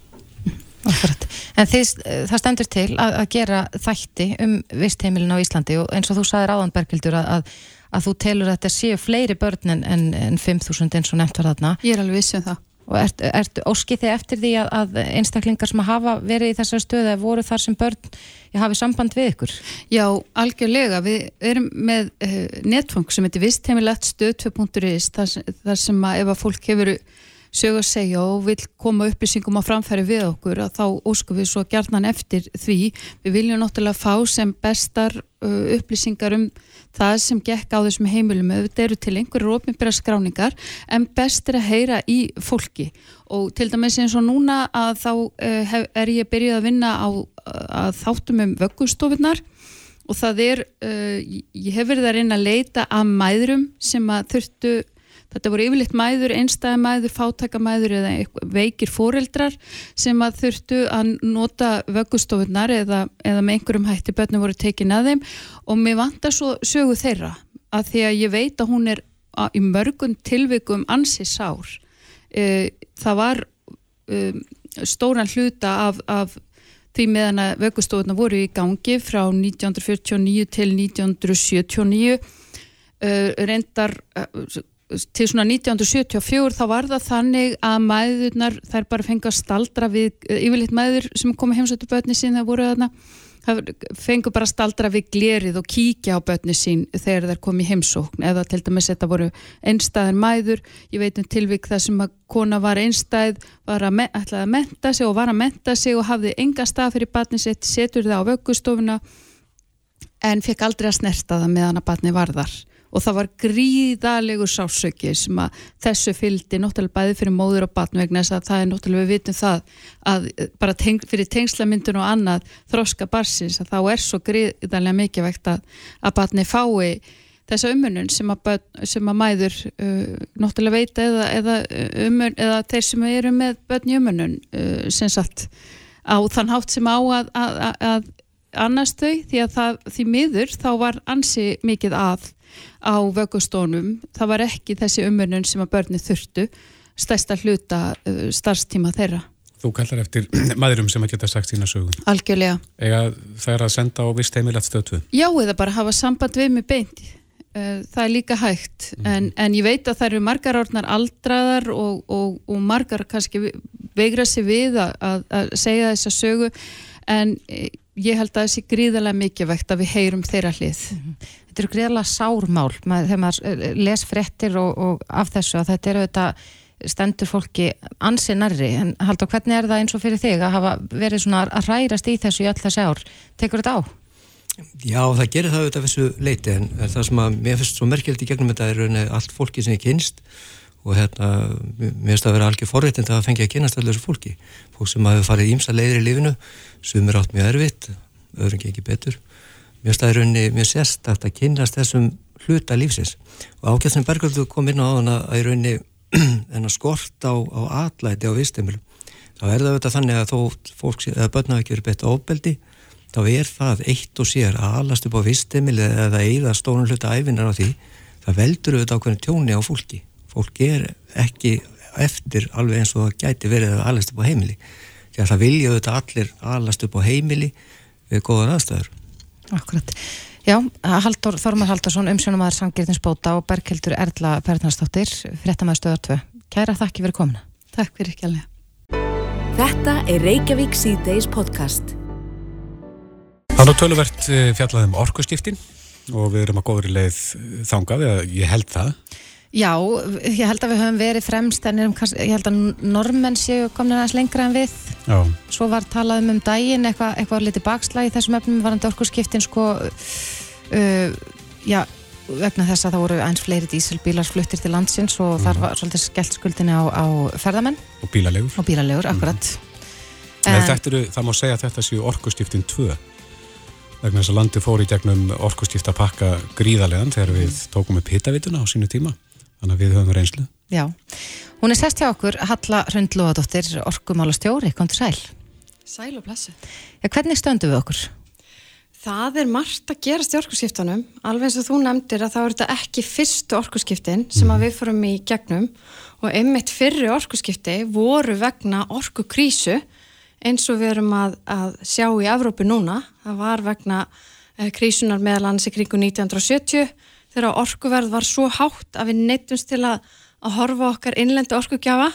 Akkurat. En þið, það stendur til að, að gera þætti um vistheimilin á Íslandi og eins og þú saðir áðan Bergildur að, að, að þú telur að þetta séu fleiri börn en, en, en 5.000 eins og nefnt var þarna. Ég er alveg vissum það. Og ert, ert óskið þið eftir því að einstaklingar sem hafa verið í þessari stöðu voru þar sem börn hafi samband við ykkur? Já, algjörlega. Við erum með uh, netfang sem heitir vistheimilegt stöð 2.is þar, þar sem að ef að fólk hefur sög að segja og vil koma upplýsingum á framfæri við okkur að þá óskum við svo gerðnan eftir því. Við viljum náttúrulega fá sem bestar upplýsingar um það sem gekk á þessum heimilum. Þetta eru til einhverju ofnbæra skráningar en best er að heyra í fólki og til dæmis eins og núna að þá er ég byrjuð að vinna á að þáttum um vöggustofinnar og það er, ég hef verið að reyna að leita að mæðrum sem að þurftu Þetta voru yfirleitt mæður, einstæði mæður, fátakamæður eða veikir fóreldrar sem að þurftu að nota vöggustofunar eða, eða með einhverjum hætti börnum voru tekin að þeim og mér vantar svo sögu þeirra að því að ég veit að hún er í mörgun tilvikum ansi sár. E, það var e, stóran hluta af, af því meðan að vöggustofuna voru í gangi frá 1949 til 1979 e, reyndar til svona 1974 þá var það þannig að mæðurnar þær bara fengið að staldra við eh, yfirleitt mæður sem komi heimsættu börni sín það voru þarna það fengur bara staldra við glerið og kíkja á börni sín þegar þær komi heimsókn. Eða til dæmis þetta voru einstæðar mæður ég veit um tilvík það sem að kona var einstæð var að, að menta sig og var að menta sig og hafði enga stað fyrir barni sitt setur það á vöggustofuna en fekk aldrei að snerta það meðan að barni var þar og það var gríðalegur sásöki sem að þessu fylgdi náttúrulega bæði fyrir móður og batn vegna þess að það er náttúrulega við vitum það að bara teng, fyrir tengslamyndun og annað þróska barsins að þá er svo gríðalega mikið vegt að, að batni fái þessa umunun sem að, sem að mæður uh, náttúrulega veita eða, eða, umun, eða þeir sem eru með börn í umunun uh, sem sagt á þann hátt sem á að, að annars þau því að það, því miður þá var ansi mikið að á vöggustónum það var ekki þessi umörnun sem að börni þurftu stærsta hluta uh, starfstíma þeirra. Þú kallar eftir maðurum sem að geta sagt sína sögum Algjörlega. Ega það er að senda á vist heimilegt stöðtu Já, eða bara hafa samband við mig beint. Uh, það er líka hægt. Mm. en, en ég veit að það eru margar orðnar aldraðar og, og, og margar kannski veigra sér við að, að segja þessa sögu. En ég held að það sé gríðarlega mikið vegt að við heyrum þeirra hlið. Þetta eru greiðlega sármál maður, þegar maður eh, les fréttir og, og af þessu að þetta eru þetta stendur fólki ansi nærri. En haldur hvernig er það eins og fyrir þig að hafa verið svona að rærast í þessu í öll þessi ár? Tekur þetta á? Já, það gerir það auðvitað þessu leiti en, það sem að mér finnst svo merkjöld í gegnum þetta er rauninni allt fólki sem ég kynst og hérna, mér finnst að vera algjör forréttind að fengja að kynast allir þessu fólki. Fólk sem hafi farið ímsa leiðir í lífinu sem er átt mjög erfitt, öðrum ekki betur að rauninni mjög sérstakt að kynast þessum hluta lífsins. Og sem Bergöldu kom inn á hana að í rauninni en að skort á, á atlæti á vistimilum þá er það auðvitað þannig að þó fólk, eða börna ekki verið betur ofbeldi þá er það eitt og sér að alast upp á vistimil eða eigða stórun hluta æfinar á því. Það veldur auðvitað ákveðin tjóni á fólki. Fólk er ekki eftir alveg eins og það gæti verið að alast upp á heimili. Því að það vilja auðvitað allir alast upp á heimili við góðan aðstæður Akkurat. Já, Haldur, Þormar Haldursson, umsjónumæður Sangirðinsbóta og Berghildur Erla Pernarsdóttir, fréttamaður stöðar 2. Kæra þakki fyrir komuna. Takk fyrir ekki alveg. Þetta er Reykjavík C-Days podcast. Það er töluvert eh, fjallað um orkuskiptin og við erum að góður í leið þangað, eða ég held það. Já, ég held að við höfum verið fremst en erum, ég held að normenn séu komin aðeins lengra en við. Já, Svo var talað um um daginn eitthvað eitthva litið bakslag í þessum efnum varandi orkuskiptin sko, uh, já, vegna þess að það voru eins fleiri dísilbílar fluttir til landsins og þar var svolítið skellt skuldinni á, á ferðamenn. Og bílalegur. og bílalegur, akkurat. Nei, En- þetta eru, það má segja að þetta séu orkuskiptin 2 vegna þess að landi fór í gegnum orkuskipta pakka gríðarlegan þegar við tókum upp hittavituna á sínu tíma. Þannig að við höfum reynslu Já, hún er sest hjá okkur Halla Hrund Lóðadóttir, orkumála stjóri, kom til sæl. Sæl og blessu. Já, hvernig stöndum við okkur? Það er margt að gerast í orkuskiptunum, alveg eins og þú nefndir að það þetta ekki fyrstu orkuskiptin sem að við fórum í gegnum og einmitt fyrri orkuskipti voru vegna orkukrísu eins og við erum að, að sjá í Evrópu núna. Það var vegna eh, krísunar meðal annars í kringu 1970 þegar orkuverð var svo hátt að við neittumst til að, að horfa okkar innlendi orkugjafa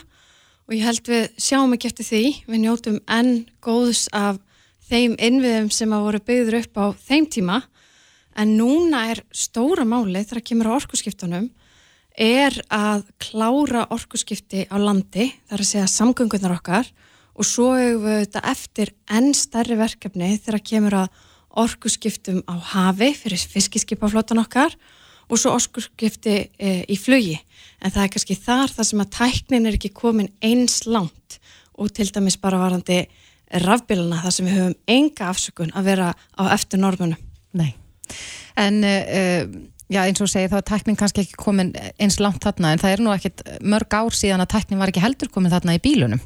og ég held við sjáum ekki eftir því, við njótum enn góðs af þeim innviðum sem að voru byggður upp á þeim tíma. En núna er stóra máli þegar kemur á orkuskiptunum er að klára orkuskipti á landi, þar að segja samgöngunar okkar. Og svo hefur við þetta eftir enn stærri verkefni þegar kemur að orkuskiptum á hafi fyrir fiskiskipaflótan okkar og svo orkuskipti e, í flugi en það er kannski þar það sem að tæknin er ekki komin eins langt og til dæmis bara varandi rafbíluna þar sem við höfum enga afsökun að vera á eftir normunum. Nei. En uh, já, eins og segir þá er tæknin kannski ekki komin eins langt þarna en það er nú ekkit mörg ár síðan að tæknin var ekki heldur komin þarna í bílunum.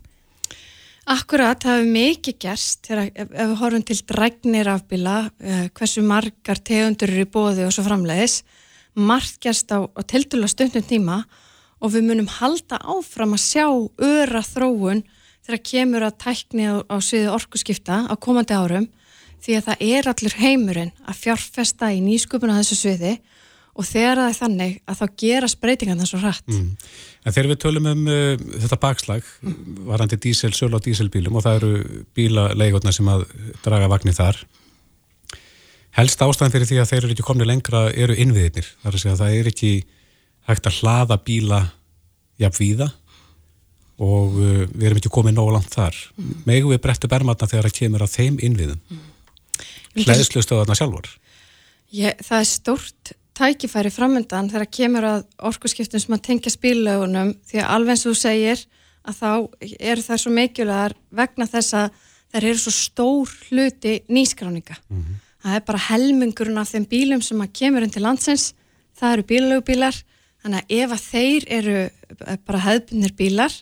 Akkurat, það hefur mikið gerst þegar ef, ef við horfum til drægnir afbíla, uh, hversu margar tegundur eru í bóði og svo framleiðis, margt gerst á, á tildulega stundum tíma og við munum halda áfram að sjá öra þróun þegar kemur að tækni á, á sviði orkuskipta á komandi árum því að það er allur heimurinn að fjárfesta í nýsköpuna þessu sviði og þegar það er þannig að þá gerast breytingan þessu rætt. mm. En þegar við tölum um uh, þetta bakslag varandi dísel, sölu á díselbílum og það eru bílalegurna sem að draga vagnir þar helst ástæðan fyrir því að þeir eru ekki komni lengra eru innviðinir, þar að segja að það er ekki hægt að hlaða bíla jafn víða og uh, við erum ekki komið nóg langt þar mm. megum við brettu bermatna þegar það kemur að þeim innviðum mm. hlæðslustöðarna sjálfur Ég, það er stórt tækifæri framöndan þegar kemur að orkuskiptum sem að tengja spíllögunum því að alveg eins og þú segir að þá eru það svo mikilvægar vegna þess að þær eru svo stór hluti nýskráninga. Mhm. Það er bara helmingurinn af þeim bílum sem að kemur inn til landsins, það eru bílögubílar, þannig að ef að þeir eru bara hefðbunir bílar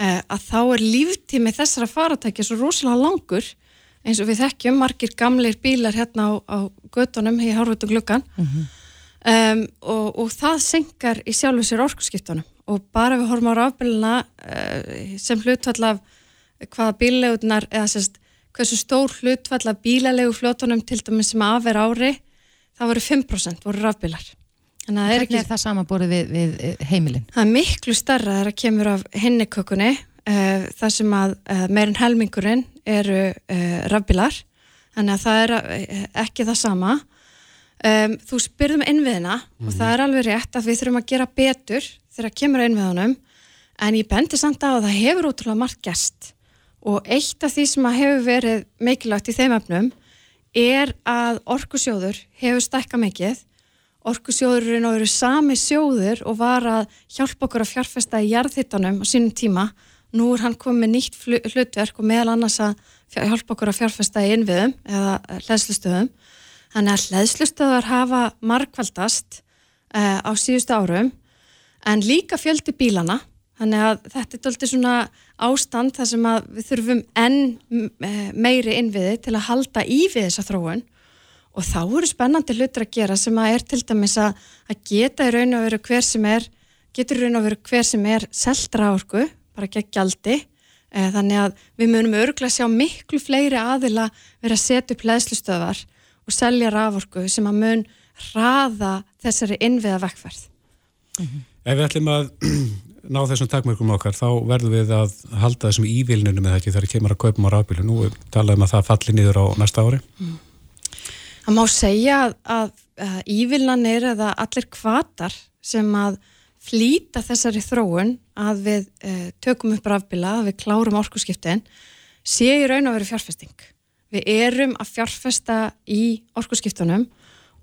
eh, að þá er líftími þessara faratækja svo rosalega langur eins og við þekkjum margir gamleir bílar hérna á, á göttunum í hárvötu gluggan um, og, og það senkar í sjálfu sér orkuskiptunum. Og bara við horfum á rafbíluna uh, sem hlutfall af hvaða bíllegunar eða sérst hversu stór hlutfall af bílalegu fljótunum til dæmis sem af er ári það voru 5% voru rafbílar þannig að það er Hvernig ekki er það samanborið við, við eh, heimilin? Það er miklu starra þegar það kemur af hinnikökunni uh, þar sem að uh, meirinn helmingurinn eru uh, rafbílar. Þannig að það er eh, ekki það sama. Um, þú spyrðum innviðina og það er alveg rétt að við þurfum að gera betur þegar kemur að innviðunum. En ég bendi samt á að það hefur útrúlega margt gæst og eitt af því sem að hefur verið mikilvægt í þeim efnum er að orkusjóður hefur stækka mikið orkusjóðurinn og eru sami sjóður og var að hjálpa okkur að fjárfesta í jarðhittanum á sínum tíma. Nú er hann komið með nýtt hlutverk og meðal annars að hjálpa okkur að fjárfesta í innviðum eða hlæðslustöðum þannig að hlæðslustöðar hafa markvaldast uh, á síðustu árum en líka fjöldi bílana þannig að þetta er doldið svona ástand þar sem við þurfum enn eh, meiri innviði til að halda í við þessa þróun og þá eru spennandi hlutur að gera sem að er til dæmis að, að geta í raun og veru hver sem er getur í raun og veru hver sem er seldra orku, bara gegn gjaldi eh, þannig að við munum örgulega sjá miklu fleiri aðila vera að setja upp leðslustöðar og selja raforku sem að mun hraða þessari innviða vekkferð Ef við ætlum að ná þessum takmörkum okkar þá verðum við að halda þessum ívilnunum með ekki þegar kemur að kaupum á rafbílu. Nú talaðum að það falli niður á næsta ári. Það má segja að, að, að ívillanir eða allir kvatar sem að flýta þessari þróun að við uh, tökum upp rafbíla, að við klárum orkuskiptin, sé í raun að vera fjárfesting. Við erum að fjárfesta í orkuskiptunum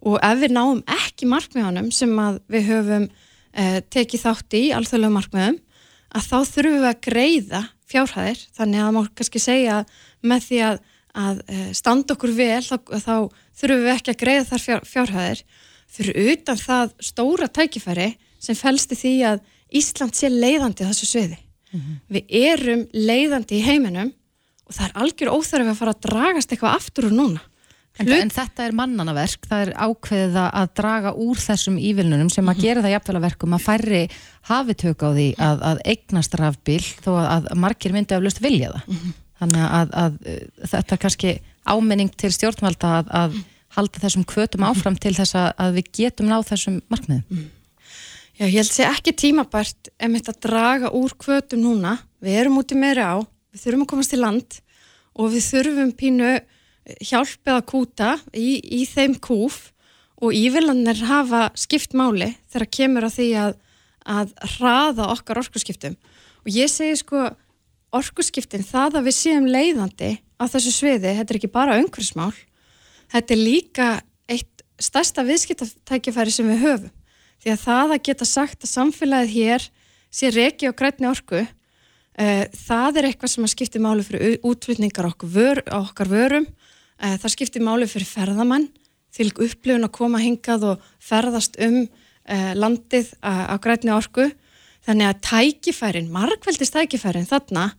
og ef við náum ekki markmiðanum sem við höfum uh, tekið þátt í alþjóðlega markmiðum, að þá þurfum við að greiða fjárhæðir, þannig að má kannski segja með því að, að uh, standa okkur vel, þá, þá þurfum við ekki að greiða þar fjár, fjárhæðir fyrir utan það stóra tækifæri sem felst í því að Ísland sé leiðandi þessu sviði. Við erum leiðandi í heiminum og það er algjör óþarf að fara að dragast eitthvað aftur úr núna. En, en þetta er mannanaverk, það er ákveðið að- draga úr þessum ívilnunum sem að gera það jafnvel að verkum að færri hafi tök á því að, að eignast rafbíl þó að, að margir myndi aflust vilja það. Þannig að, að uh, þetta er kannski áminning til stjórnvalda að, að halda þessum kvötum áfram til þess að, að við getum náð þessum markmiðum. Já, ég held sé ekki tímabært emitt að draga úr kvötum núna. Við erum úti meiri á, við þurfum að komast til land og við þurfum pínu hjálp eða kúta í, í þeim kúf og ívillanir hafa skipt máli þegar kemur að því að, að hraða okkar orkuskiptum. Og ég segi sko orkuskiptin það að við séum leiðandi á þessu sviði, þetta er ekki bara umhverfsmál, þetta er líka eitt stærsta viðskiptatækifæri sem við höfum. Því að það að geta sagt að samfélagið hér sé reki og grætni orku, uh, það er eitthvað sem að skipti máli fyrir útflutningar okkur, vör, okkar vörum, uh, það skipti máli fyrir ferðamann, til upplifun að koma hingað og ferðast um uh, landið á, grætni orku. Þannig að tækifærin, margveldist tækifærin þarna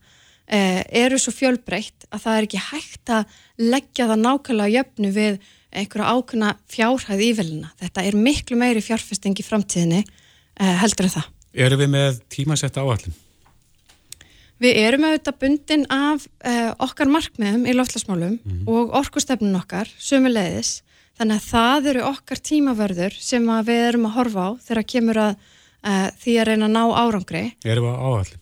eru svo fjölbreytt að það er ekki hægt að leggja það nákvæmlega jöfnu við einhverja ákveðna fjárhæð ívelina. Þetta er miklu meiri fjárfesting í framtíðinni uh, heldur en það. Erum við með tímasetta áallin? Við erum auðvitað bundin af uh, okkar markmiðum í loftlasmálum og orkustefnun okkar, sömuleiðis. Þannig að það eru okkar tímavörður sem við erum að horfa á þegar kemur að því að reyna að ná árangri. Erum við á áallin?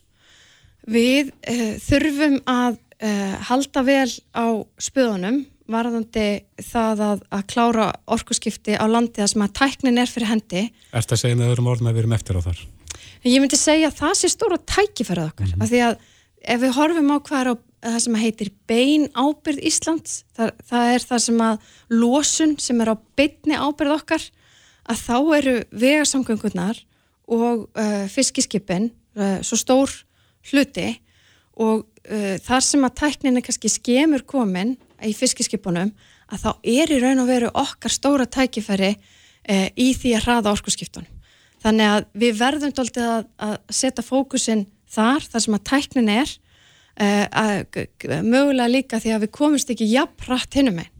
Við uh, þurfum að uh, halda vel á spöðunum varðandi það að, að klára orkuskipti á landi það sem að tæknin er fyrir hendi. Erst að segja með öðrum orðum að við erum eftir á þar? Ég myndi segja að það sé stóra tækifærið okkar, af því að ef við horfum á hvað er á það sem heitir bein ábyrð Íslands, það, það er það sem að losun sem er á beinni ábyrð okkar, að þá eru vegarsamgöngunar og uh, fiskiskipin svo stór hluti og uh, þar sem að tæknin er kannski skemur komin í fiskiskipunum, að þá er í raun og veru okkar stóra tækifæri uh, í því að hraða orkuskiptunum. Þannig að við verðum dálítið að, að setja fókusin þar, þar sem að tæknin er, uh, mögulega líka því að við komumst ekki jafn hratt hinnum einn.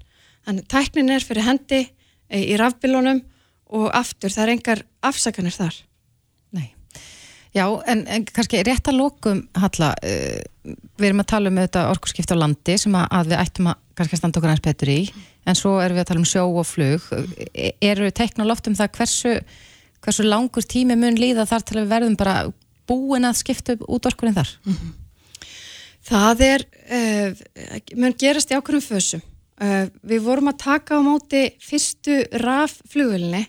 Þannig að tæknin er fyrir hendi uh, í rafbílunum og aftur, það er engar afsakanir þar. Já, en, en kannski rétt að lokum, Halla, uh, við erum að tala um þetta orkurskipt á landi sem að, að við ættum að kannski standa okkur aðeins betur í, en svo erum við að tala um sjó og flug. E- Eru teikna loft um það hversu, hversu langur tími mun líða þar til að við verðum bara búin að skipta út orkurinn þar? Það er, uh, mun gerast í ákveðum fösum. Uh, við vorum að taka á móti fyrstu rafflugulni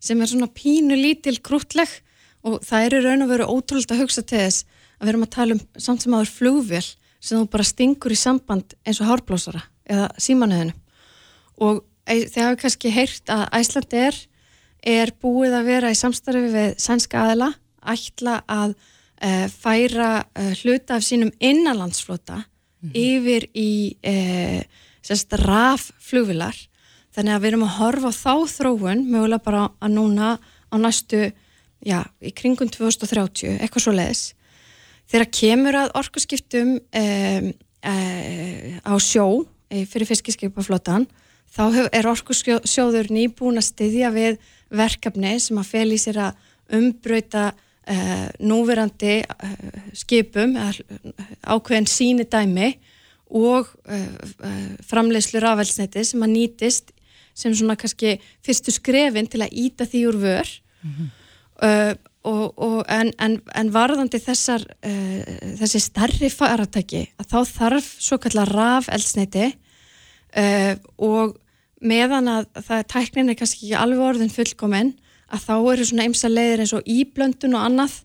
sem er svona pínu lítil krútleg og það er í raun og veru ótrúlega að hugsa til þess að við erum að tala um samt sem aður flugvél sem þú bara stingur í samband eins og hárblósara eða símanöðinu og þið hafi kannski heyrt að Æsland er, er búið að vera í samstarfi við sænska aðila ætla að e, færa e, hluta af sínum innanlandsflota mm -hmm. yfir í e, sérst raf flugvilar þannig að við erum að horfa þá þróun mögulega bara að núna á næstu, já, í kringum 2030, eitthvað svo leiðis þegar kemur að orkuskiptum um, uh, á sjó fyrir fiskiskipaflottan þá hef, er orkusjóður nýbúin að styðja við verkefni sem að fel í sér að umbröyta uh, núverandi uh, skipum ákveðin síni dæmi og framleiðslu rafelsneti sem að nýtist sem svona kannski fyrstu skrefin til að íta því úr vör mm -hmm. Og, og en, en, en varðandi þessar uh, þessi starri faratæki að þá þarf svo kallar rafelsneti uh, og meðan að það er tækninni kannski ekki alveg orðin fullkominn að þá eru svona eimsa leiðir eins og íblöndun og annað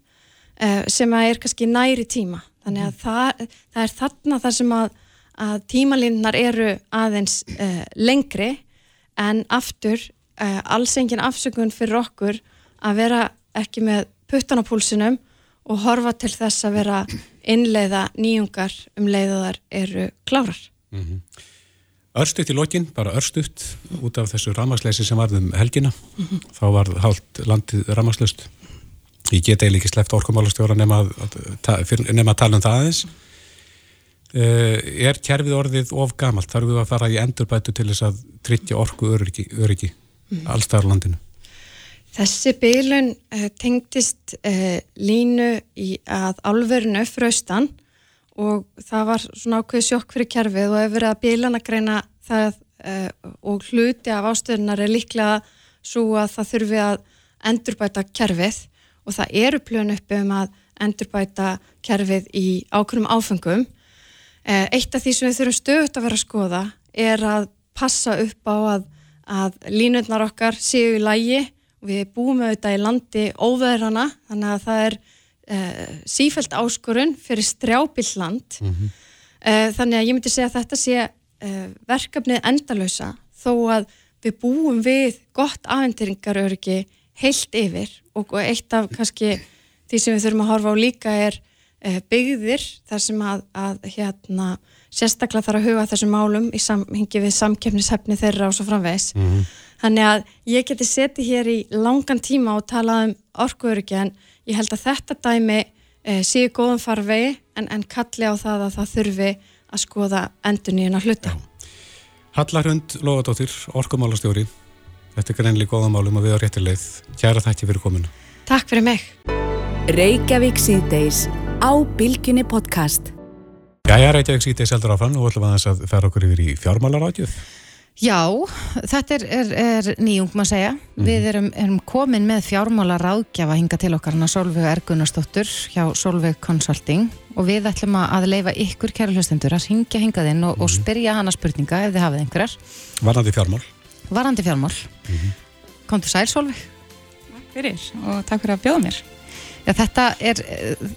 uh, sem að er kannski næri tíma þannig að mm. það, það er þarna þar sem að, að tímalínnar eru aðeins lengri en aftur uh, alls engin afsökun fyrir okkur að vera ekki með puttan á púlsinum og horfa til þess að vera innleiða nýjungar um leiðaðar eru klárar. Mm -hmm. Örstuðt í lokin, bara örstuðt út af þessu ramasleysi sem varðum helgina mm -hmm. þá var hálft landið ramaslust ég get eiginlega ekki sleppt orkumálastjóra nema að, að, nema að tala um það aðeins Uh, er kerfið orðið of gamalt þarf við að fara í endurbætu til þess að tryggja orku öryggi, öryggi mm. allstæðar landinu Þessi bílun uh, tengdist uh, línu í að alverðinu fraustan og það var svona ákveð sjokk fyrir kerfið og hefur verið að bílana greina það og hluti af ástöðunar er líklega svo að það þurfi að endurbæta kerfið og það eru plön uppi um að endurbæta kerfið í ákveðum áfengum Eh, eitt af því sem við þurfum stöðut að vera að skoða er að passa upp á að, að línutnar okkar séu í lægi við búum auðvitað í landi óveðrana þannig að það er uh, sífælt áskorun fyrir strjábilland mm -hmm. uh, þannig að ég myndi segja að þetta sé uh, verkefnið endalösa þó að við búum við gott afhendiringaröryggi heilt yfir og eitt af kannski því sem við þurfum að horfa á líka er Eh, byggðir þar sem að, að hérna, sérstaklega þarf að huga þessum málum í samhengi við samkeppnishefni þeirra og svo framvegs. Mm -hmm. Þannig að ég geti setið hér í langan tíma og talað um orkuöryggi en ég held að þetta dæmi e, séu góðum farvegi en, en kalli á það að það þurfi að skoða endur nýjuna hluti. Hallarhund Lóðardóttir, orkumálastjóri. Þetta er greinlega góða málum að við á réttileið. Kjæra þætti fyrir kominu. Takk fyrir mig. Reykjavík síðdeis á Bilginni podcast. Já, ég er eitthvað ekki sýtið seldur áfram og ætlum að þess að ferja okkur yfir í fjármálaráðjöf. Já, þetta er, er, er nýjung maður að segja. Mm. Við erum, erum komin með fjármálaráðgjafa hinga til okkar hana Solveig Ergunastóttur hjá Solveig Consulting og við ætlum að leifa ykkur kæra hlustendur að hingja hingaðinn og, mm. og mhm. spyrja hana spurninga ef þið hafið einhverjar. Varandi fjármál. Varandi fjármál. Mm -hmm. Kontur sæl Solveig. Takk fyrir og takk fyrir að bjóða mér. Já, þetta er,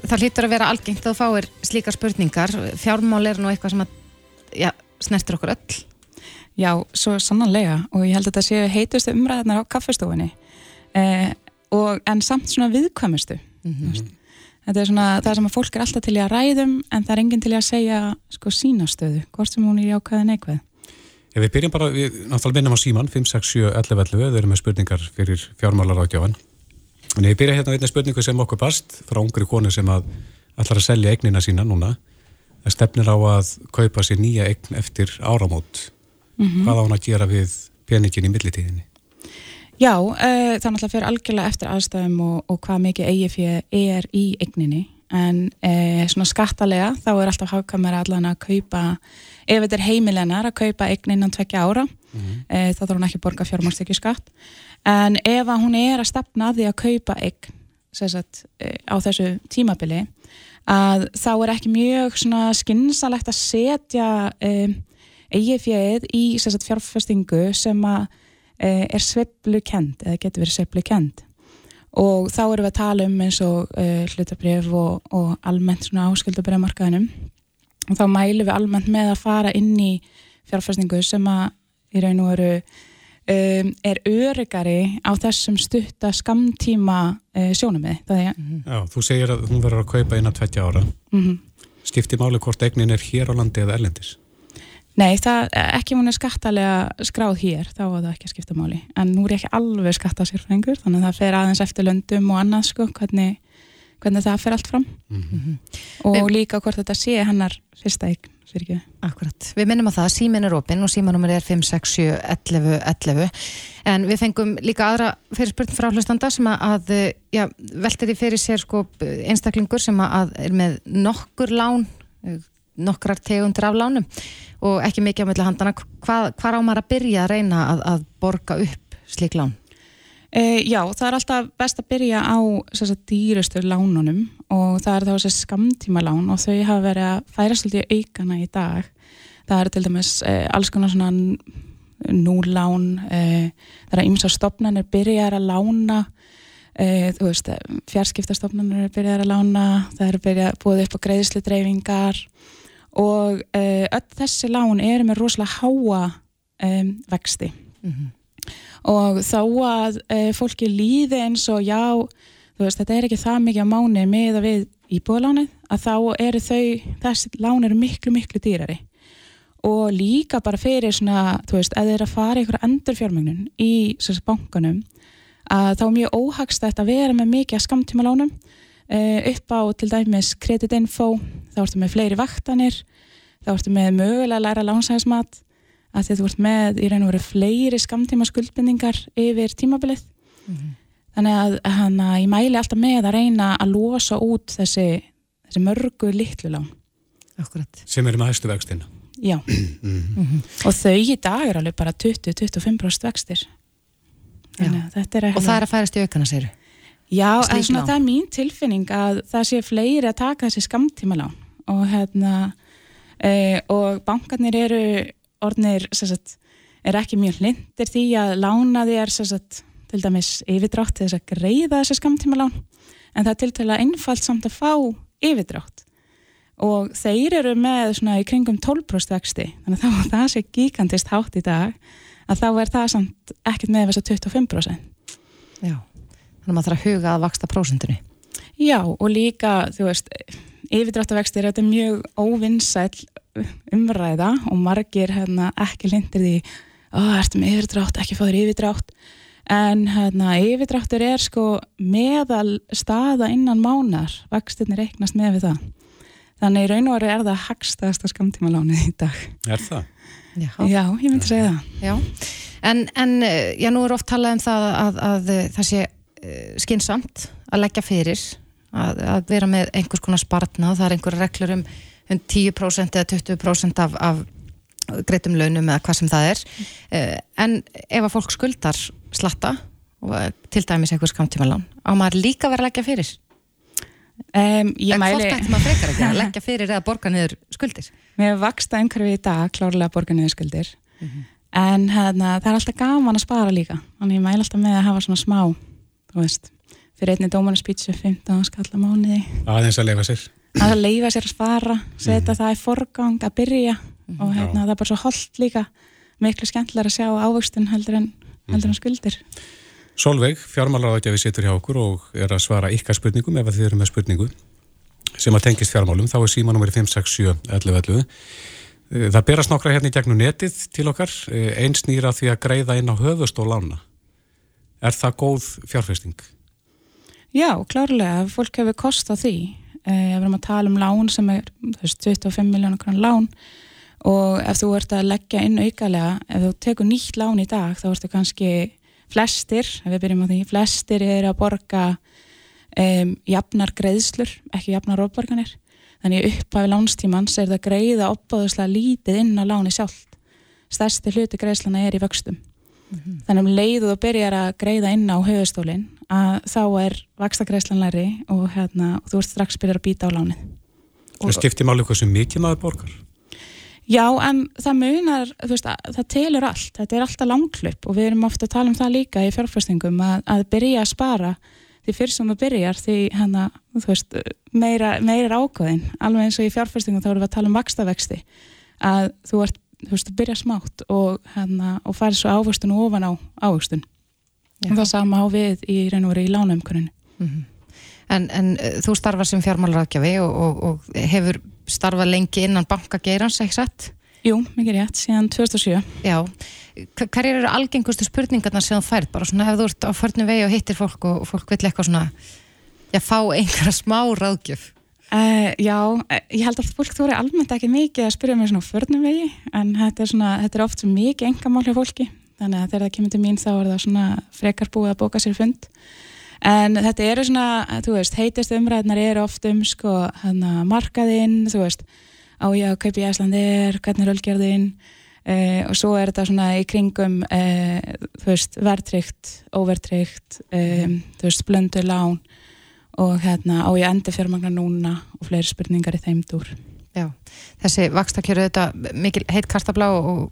það hlýtur að vera algengt að þú fáir slíkar spurningar. Fjármál er nú eitthvað sem að, já, snertir okkur öll. Já, svo sannanlega og ég held að þetta séu heitustu umræðarnar á kaffestofunni eh, og en samt svona viðkvæmustu. Mm -hmm. Þetta er svona það sem að fólk er alltaf til að ræðum en það er enginn til að segja sko sínastöðu, hvort sem hún er í ákvæðin eitthvað. Ef við byrjum bara, við náttúrulega minnum á síman 5, 6, 7, 11, 11, við erum með spurningar fyrir fjármálar ágjáfan En ég byrja hérna á einni spurningu sem okkur bast frá ungri konu sem að ætlar að selja eignina sína núna. Það stefnir á að kaupa sér nýja eign eftir áramót. Mm -hmm. Hvað á hann að gera við peningin í millitíðinni? Já, uh, það náttúrulega fyrir algjörlega eftir aðstæðum og, og hvað mikið eigi fyrir er í eigninni. En uh, svona skattalega þá er alltaf hafkamera allan að kaupa, ef þetta er heimilennar að kaupa eign innan tvekja ára, mm -hmm. uh, þá þarf hann ekki að borga fjármárstekju skatt en ef hún er að stefna því að kaupa eign sagt, á þessu tímabili að þá er ekki mjög skinsalegt að setja um, eigifjöð í sagt, fjárfestingu sem að e, er sveiflu kend eða getur verið sveiflu kend og þá erum við að tala um eins og e, hlutabrif og, og almennt svona áskildabriðmarkaðinum og þá mælum við almennt með að fara inn í fjárfestingu sem að í raun og veru um, er öryggari á þessum stutta skamtíma uh, sjónumið mm -hmm. Já, þú segir að hún verður að kaupa innan 20 ára mm -hmm. skiptir máli hvort eignin er hér á landi eða erlendis? Nei, það, ekki hún er skattalega skráð hér, þá var það ekki að skipta máli en nú er ekki alveg skatta sérfræðingur þannig að það fer aðeins eftir löndum og annað sko, hvernig, hvernig það fer allt fram mm -hmm. og en, líka hvort þetta sé hennar fyrsta eign fyrir ekki. Akkurat. Við minnum á það, símin er opinn og símanúmer er 5671111 en við fengum líka aðra fyrirspurn frá hlustanda sem að já, veltir því fyrir sér sko einstaklingur sem að er með nokkur lán, nokkrar tegundir af lánum og ekki mikið á melli handana. Hvað, hvað á maður að byrja að reyna að, að borga upp slik lán? E, já, það er alltaf best að byrja á sagt, dýrustur lánunum og það er þá þessi skamtíma lán og þau hafa verið að færa svolítið aukana í dag. Það er til dæmis e, alls konar svona núlán, e, það er að ymsa stopnarnir byrjar að lána, þú veist, fjarskiptastofnarnir byrjar að lána, það er byrjað búið upp á greiðslu dreifingar og öll þessi lán eru með rosalega háa vexti. Mm -hmm og þá að e, fólki líði eins og já, veist, þetta er ekki það mikið á mánu með að við íbúðalánið að þá eru þau, þessi lán eru miklu miklu dýrari. Og líka bara fyrir svona, þú veist, eða þeir að fara ykkur endurfjármögnun í svona bankanum að þá er mjög óhagstætt að vera með mikið að skamtíma lánum upp á til dæmis kreditinfo, þá ertu með fleiri vaktanir, þá ertu með mögulega að læra lánsæðismat að þú ert með í raun og veru fleiri skamtíma skuldbindingar yfir tímabilið. Mm -hmm. þannig að hana, ég mæli alltaf með að reyna að losa út þessi, þessi mörgu litlu lán. Akkurat. sem eru með hægstu vextina. Já. Mm -hmm. og þau í dag er alveg bara 20-25% vextir. Er og það er að færast í aukana sér já, svona, það er mín tilfinning að það sé fleiri að taka þessi skamtíma lán og hérna e, og bankarnir eru orðnir sagt, er ekki mjög hlindir því að lána þér sagt, til dæmis yfirdrátt til þess að greiða þessi skamtíma lán en það er til dæla einfalt samt að fá yfirdrátt. Og þeir eru með svona í kringum 12% vexti. Þannig að það, það sé gíkandist hátt í dag að þá er það samt ekkert með þess að 25% Já, þannig að maður þarf að huga að vaksta prósundinu Já, og líka, þú veist yfirdráttavextir, þetta er mjög óvinnsæl umræða og margir hérna, ekki lindir því að ertu með yfirdrátt, ekki fáður yfirdrátt? En hérna, yfirdráttur er sko meðal staða innan mánar, vextinni reiknast með við það. Þannig í raun og veru er það hagstaðasta skamtíma lánið í dag. Er það? Já, já ég myndi segja það. Já, en, en já, nú er oft talað um það að, að, að það sé skinsamt að leggja fyrir að, að vera með einhvers konar spartna og það er einhverja reglur um 10% eða 20% af, af greitum launum eða hvað sem það er. Mm. en ef að fólk skuldar slatta og til dæmis einhvers kamtíma lán, á maður líka verið að leggja fyrir? Um, en mæli... hvort ættum maður frekar ekki að leggja fyrir eða borga niður skuldir? Mér vaksta einhverju í dag klárlega að borga niður skuldir. Mm -hmm. en hérna, það er alltaf gaman að spara líka. Þannig ég mæli alltaf með að hafa svona smá þú veist, fyrir einni dómarnarspítsu 15 skalla mánuði aðeins að lefa sér að leifa sér að spara setja mm. það í forgang að byrja mm. og hérna, það er bara svo holdt líka miklu skemmtilega að sjá ávöxtun heldur en, heldur en mhm. skuldir Solveig, fjármálaráðgjafi situr hjá okkur og er að svara ykkar spurningum ef þið eru með spurningu sem að tengist fjármálum, þá er síma nr. 5671111 Það berast nokkra hérna í gegnum netið til okkar eins nýra því að greiða inn á höfust og lána Er það góð fjárfesting? Já, klárlega, fólk hefur kost á því. Eh, ef við erum að tala um lán sem er veist, 25 miljónar krónar lán og ef þú ert að leggja inn aukalega, ef þú tekur nýtt lán í dag þá ertu kannski flestir, ef við byrjum á því, flestir er að borga um, jafnar greiðslur, ekki jafnar ofborganir. Þannig upphafi lánstímans er það greiða opbáðuslega lítið inn á láni sjálft. Stærsti hluti greiðslana er í vöxtum mm -hmm. þannig um leiðu þú byrjar að greiða inn á höfustólinn að þá er vakstakræslan læri og, hérna, og þú ert strax byrjar að býta á lánið Það skiptir máli hvað sem mikið maður borgar? Já, en það munar, þú veist, að, það telur allt, þetta er alltaf langklöp og við erum ofta að tala um það líka í fjárfæstingum að, að byrja að spara því fyrir sem það byrjar því hana, þú veist, meira, meira ákvæðin, alveg eins og í fjárfæstingum þá erum við að tala um vakstavexti, að þú ert, þú veist, byrja smátt og, hana, og farið svo ávöxtun og ofan á ávöxtun. Og það sama á við í reyn og verið í lánaumkörinu. Mm -hmm. En, en uh, þú starfar sem fjármálaráðgjafi og, og, og hefur starfað lengi innan bankageirans, ekki sett? Jú, mikið rétt, síðan 2007. Já, hverjir eru algengustu spurningarna sem þú færð? Bara svona ef þú ert á förnum vegi og hittir fólk og fólk vill eitthvað svona, já, fá einhverja smá ráðgjöf. Uh, já, ég held að fólk eru almennt ekki mikið að spyrja mér svona förnum vegi, en þetta er, svona, þetta er oft mikið engamál hjá fólki, þannig að þegar það kemur til mín þá er það svona frekar búið að bóka sér fund. En þetta eru svona, þú veist, heitist umræðnar eru oft um sko hana, markaðinn, þú veist á ég að kaupa í Æslandir, hvernig er ölgerðinn uh, og svo er þetta svona í kringum uh, þú veist, verðtrygt, óverðtrygt um, þú veist, blöndu lán og hérna á ég endi fjármagnar núna og fleiri spurningar í þeim dúr? Já, þessi vakstakjöru þetta mikil heitt kartablá og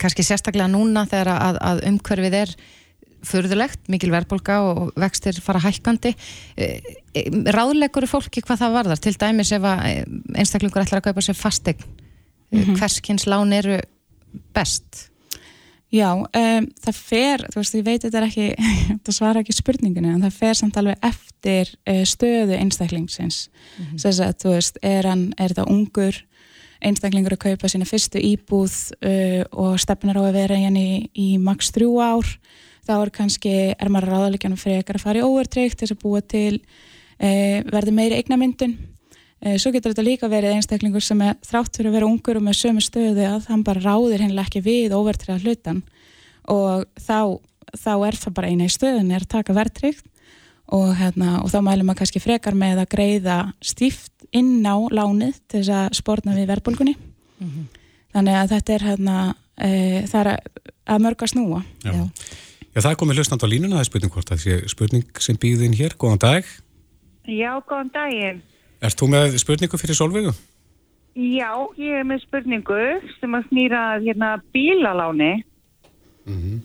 kannski sérstaklega núna þegar að, að umhverfið er furðulegt, mikil verðbólka og vextir fara hækkandi. Ráðlegur fólki hvað það varðar? Til dæmis ef að einstaklingur ætlar að kaupa sér fastegn mm -hmm. hverskins lán eru best Já, um, það fer þú veist, ég veit þetta er ekki það svara ekki spurninginu, en það fer samt alveg eftir uh, stöðu einstaklingsins. Mm -hmm. þess að, þú veist, er, hann, er þetta ungur? Einstaklingur að kaupa sína fyrstu íbúð uh, og stefnar á að vera í, í maks þrjú ár. Þá er kannski, er maður ráðalegjanum frekar að fara í óvertreykt þess að búa til e, verði meiri eignamyndun svo getur þetta líka verið einstaklingur sem er þrátt fyrir að vera ungur og með sömu stöðu að hann bara ráðir hennilega ekki við óvertreyða hlutan og þá, þá er það bara eina í stöðun er að taka vertreykt og, hérna, og þá mælum maður kannski frekar með að greiða stíft inn á lánið til þess að spórna við verðbólgunni mm -hmm. þannig að þetta er hérna, e, það er að, að mörga snúa Já. Já. Já, það er komið hlustand á línuna, það er spurning hvort það sé spurning sem býðin hér. Góðan dag. Já, góðan daginn. Erst þú með spurningu fyrir Solveigu? Já, ég er með spurningu sem að snýra hérna bílaláni. Mm -hmm.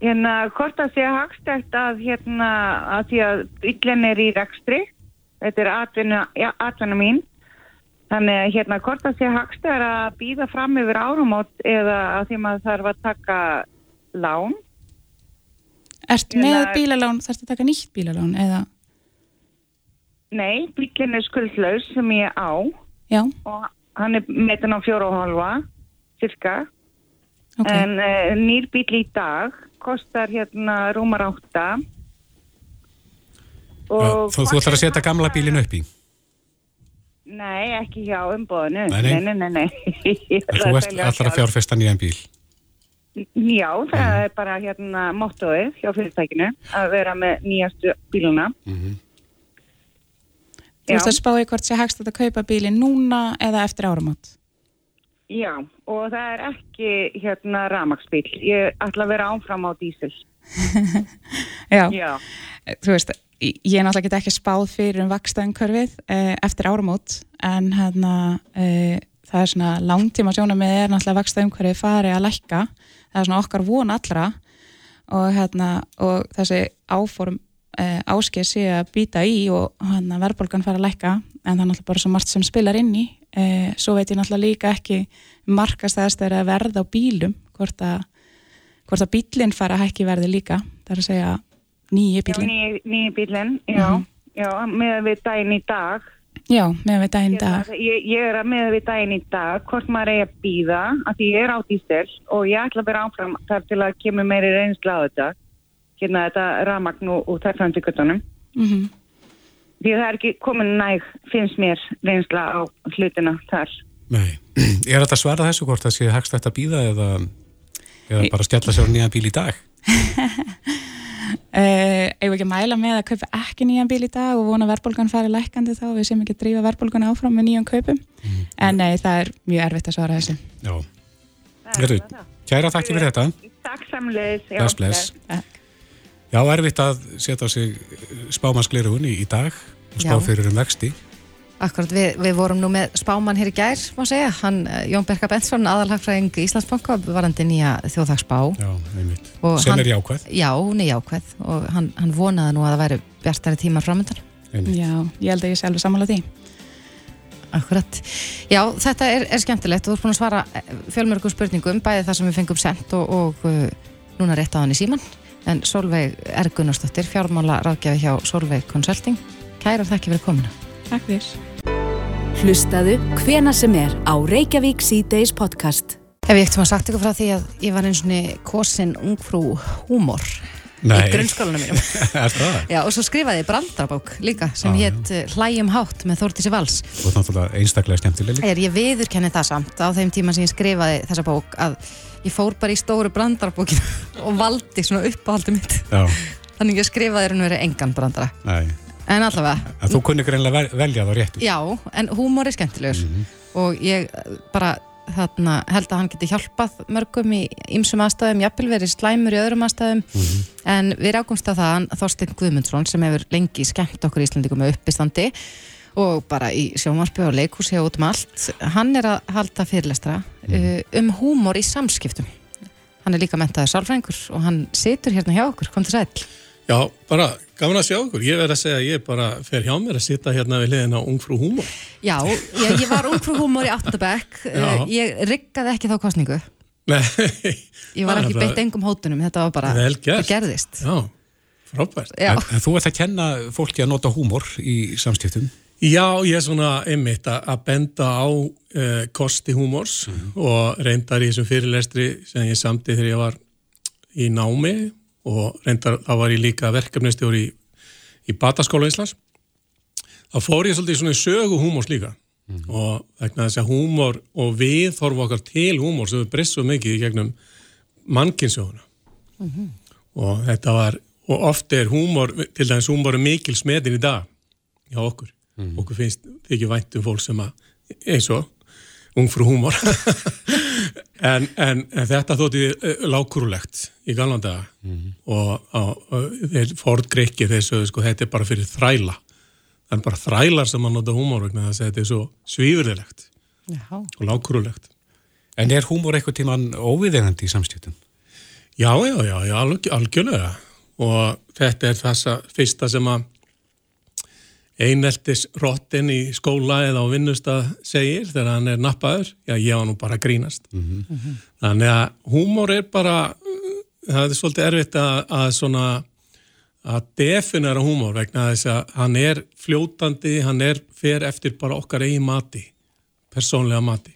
Hérna, hvort það sé hagstækt að hérna, að því að bílinn er í rekstri, þetta er atvinna, mín, þannig að hérna, hvort það sé hagstækt að býða fram yfir árumót eða að því maður þarf að taka lán. Ert með bílalán, þarfst að taka nýtt bílalán eða? Nei, bílinn er skuldlaus sem ég á Já. og hann er metin á fjóru og halva, cirka. Okay. En uh, nýr bíl í dag kostar hérna rúmar átta. Og Þú, þú ætlar að setja gamla bílinn upp í? Nei, ekki hjá umbóðinu. Nei, nei, nei. nei, nei. Þú ert alltaf að fjárfesta nýjan bíl? Já, það mm. er bara hérna mottoið hjá fyrirtækinu að vera með nýjastu bíluna. Mm -hmm. Þú veist að spáði hvort sé hagst að kaupa bílinn núna eða eftir áramót? Já, og það er ekki hérna ramagsbíl. Ég ætla að vera ánfram á dísil. Já. Já, þú veist, ég náttúrulega ekki spáð fyrir um vakstaðumkörfið eh, eftir áramót en hérna eh, það er svona langtíma sjónum með er náttúrulega vakstaðumkörfið farið að lækka það er svona okkar von allra og hérna og þessi áform eh, áskil sé að býta í og hérna verðbólgan fara að lækka en það er náttúrulega bara svo margt sem spilar inn í. Eh, svo veit ég náttúrulega líka ekki markast þess að verða á bílum hvort að, hvort að bílinn fara að hækki verði líka. Það er að segja nýji bílinn Já, nýji bílinn, já, mm -hmm. já með við daginn í dag. Já, með við daginn í dag. ég, ég er að með við daginn í dag hvort maður er að býða að því ég er á dísel og ég ætla að vera áfram þar til að kemur meiri reynsla á þetta hérna þetta ramagn og, og þær framtíkutunum mm -hmm. því það er ekki komin næg finnst mér reynsla á hlutina þar. Nei, er þetta svara þessu hvort það sé hagst þetta býða eða, eða bara stjalla sér nýjan bíl í dag? Uh, ég vil ekki mæla með að kaupa ekki nýjan bíl í dag og vona verðbólgan fari lækandi þá? Við sem ekki drífa verðbólgan áfram með nýjan kaupum. Mm. en nei, það er mjög erfitt að svara þessu. Já, Heru, kæra þakki fyrir þetta. Takk samleis Bless, bless. Já, erfitt að setja á sig spámansklerugun í, í dag og spá fyrir um vexti Akkurat, við, við vorum nú með spáman hér í gær, má segja, hann, eh, Jón Berka Benson, aðalhagfræðing Íslandsbanka, varandi nýja þjóðhagsspá. Já, einmitt. Og Sem hann- er jákvæð. Já, hún er jákvæð og hann, hann vonaði nú að það væri bjartari tímar framöndan. Einmitt. Já, ég held að ég sé alveg samanlega því. Akkurat. Já, þetta er, er skemmtilegt og þú ert búin að svara eh, fjölmörgum spurningum, bæði það sem við fengum sendt og, og uh, núna rétt á hann í síman. En Solveig R. Gunnarsdóttir, fjármála ráðgjafi hjá Solveig Consulting. Kærar þakki fyrir komuna. Takk fyrir. Hlustaðu hvena sem er á Reykjavík C-Days podcast. Ef ég ekkert maður sagt ykkur frá því að ég var eins og kosin ungfrú húmor Nei. í grunnskólanum mínum. Já, og svo skrifaði ég brandarabók líka sem Já, hétt uh, Hlæjum hátt með Þórtísi Vals. Og náttúrulega einstaklega skemmtileg líka. Er, ég viðurkenni það samt á þeim tíma sem ég skrifaði þessa bók að ég fór bara í stóru brandarabókinu og valdi svona uppáhaldi mitt. Já, Þannig ég skrifaði raun og verið engan brandara. nei. En allavega, En þú kunni greinlega vel- velja þá réttu. já, en húmor er skemmtilegur og ég uh, bara þarna, held að hann geti hjálpað mörgum í ymsum aðstæðum, jafnvel verið slæmur í öðrum aðstæðum. En við rákumst að það hann Þorsteinn Guðmundsson sem hefur lengi skemmt okkur Íslandingum með uppistandi og bara í sjónvarpi og leikhúsi og út um allt hann er að halda fyrirlestra uh, um húmor í samskiptum. Hann er líka mentaður sálfrængur og hann situr hérna hjá okkur, kom til sæl Já, bara gaman að sjá okkur. Ég verð að segja að ég bara fer hjá mér að sitja hérna við liðin á Ungfrú Húmor. Já, ég, ég var ungfrú húmor í Áttabæk Já. ég riggaði ekki þá kostningu Nei, ég var ekki bara- beitt engum hótunum þetta var bara, það gerðist já, frábært. Já. En, en þú ert að kenna fólki að nota húmor í samskiptum. Já, ég er svona einmitt að að benda á uh, kosti húmors og reyndar í þessum fyrirlestri sem ég samti þegar ég var í námi og reyndar þá var ég líka verkefnistjóri í, í Bataskóla Íslands. Þá fór ég svolítið í svona í sögu húmors líka og vegna þess að húmor og við þorfum okkar til húmor sem við breyssum mikið í gegnum mannkinsöguna og þetta var og oft er húmor, til dæmis húmor er mikil smetin í dag hjá okkur. Okkur finnst ekki vænt um fólk sem að eins og ungfrú húmor en, en, en þetta þótti uh, lágkurulegt í galvan daga. Og, og, og þeir Ford Grikki þeir sögðu sko þetta er bara fyrir þræla. Það er bara þrælar sem að nota húmor vegna þess að þetta er svo svífurðilegt Já. og lágkurulegt En er húmor eitthvað tíman óviðegandi í samskiptum? Já, já, já, já alg, algjörlega. Og þetta er þessa fyrsta sem að eineltis rottin í skóla eða á vinnustað segir þegar hann er nappaður, já ég var nú bara grínast þannig að húmor er bara það er svolítið erfitt að, að svona að definera húmor vegna þess að hann er fljótandi, hann er fer eftir bara okkar eigin mati persónlega mati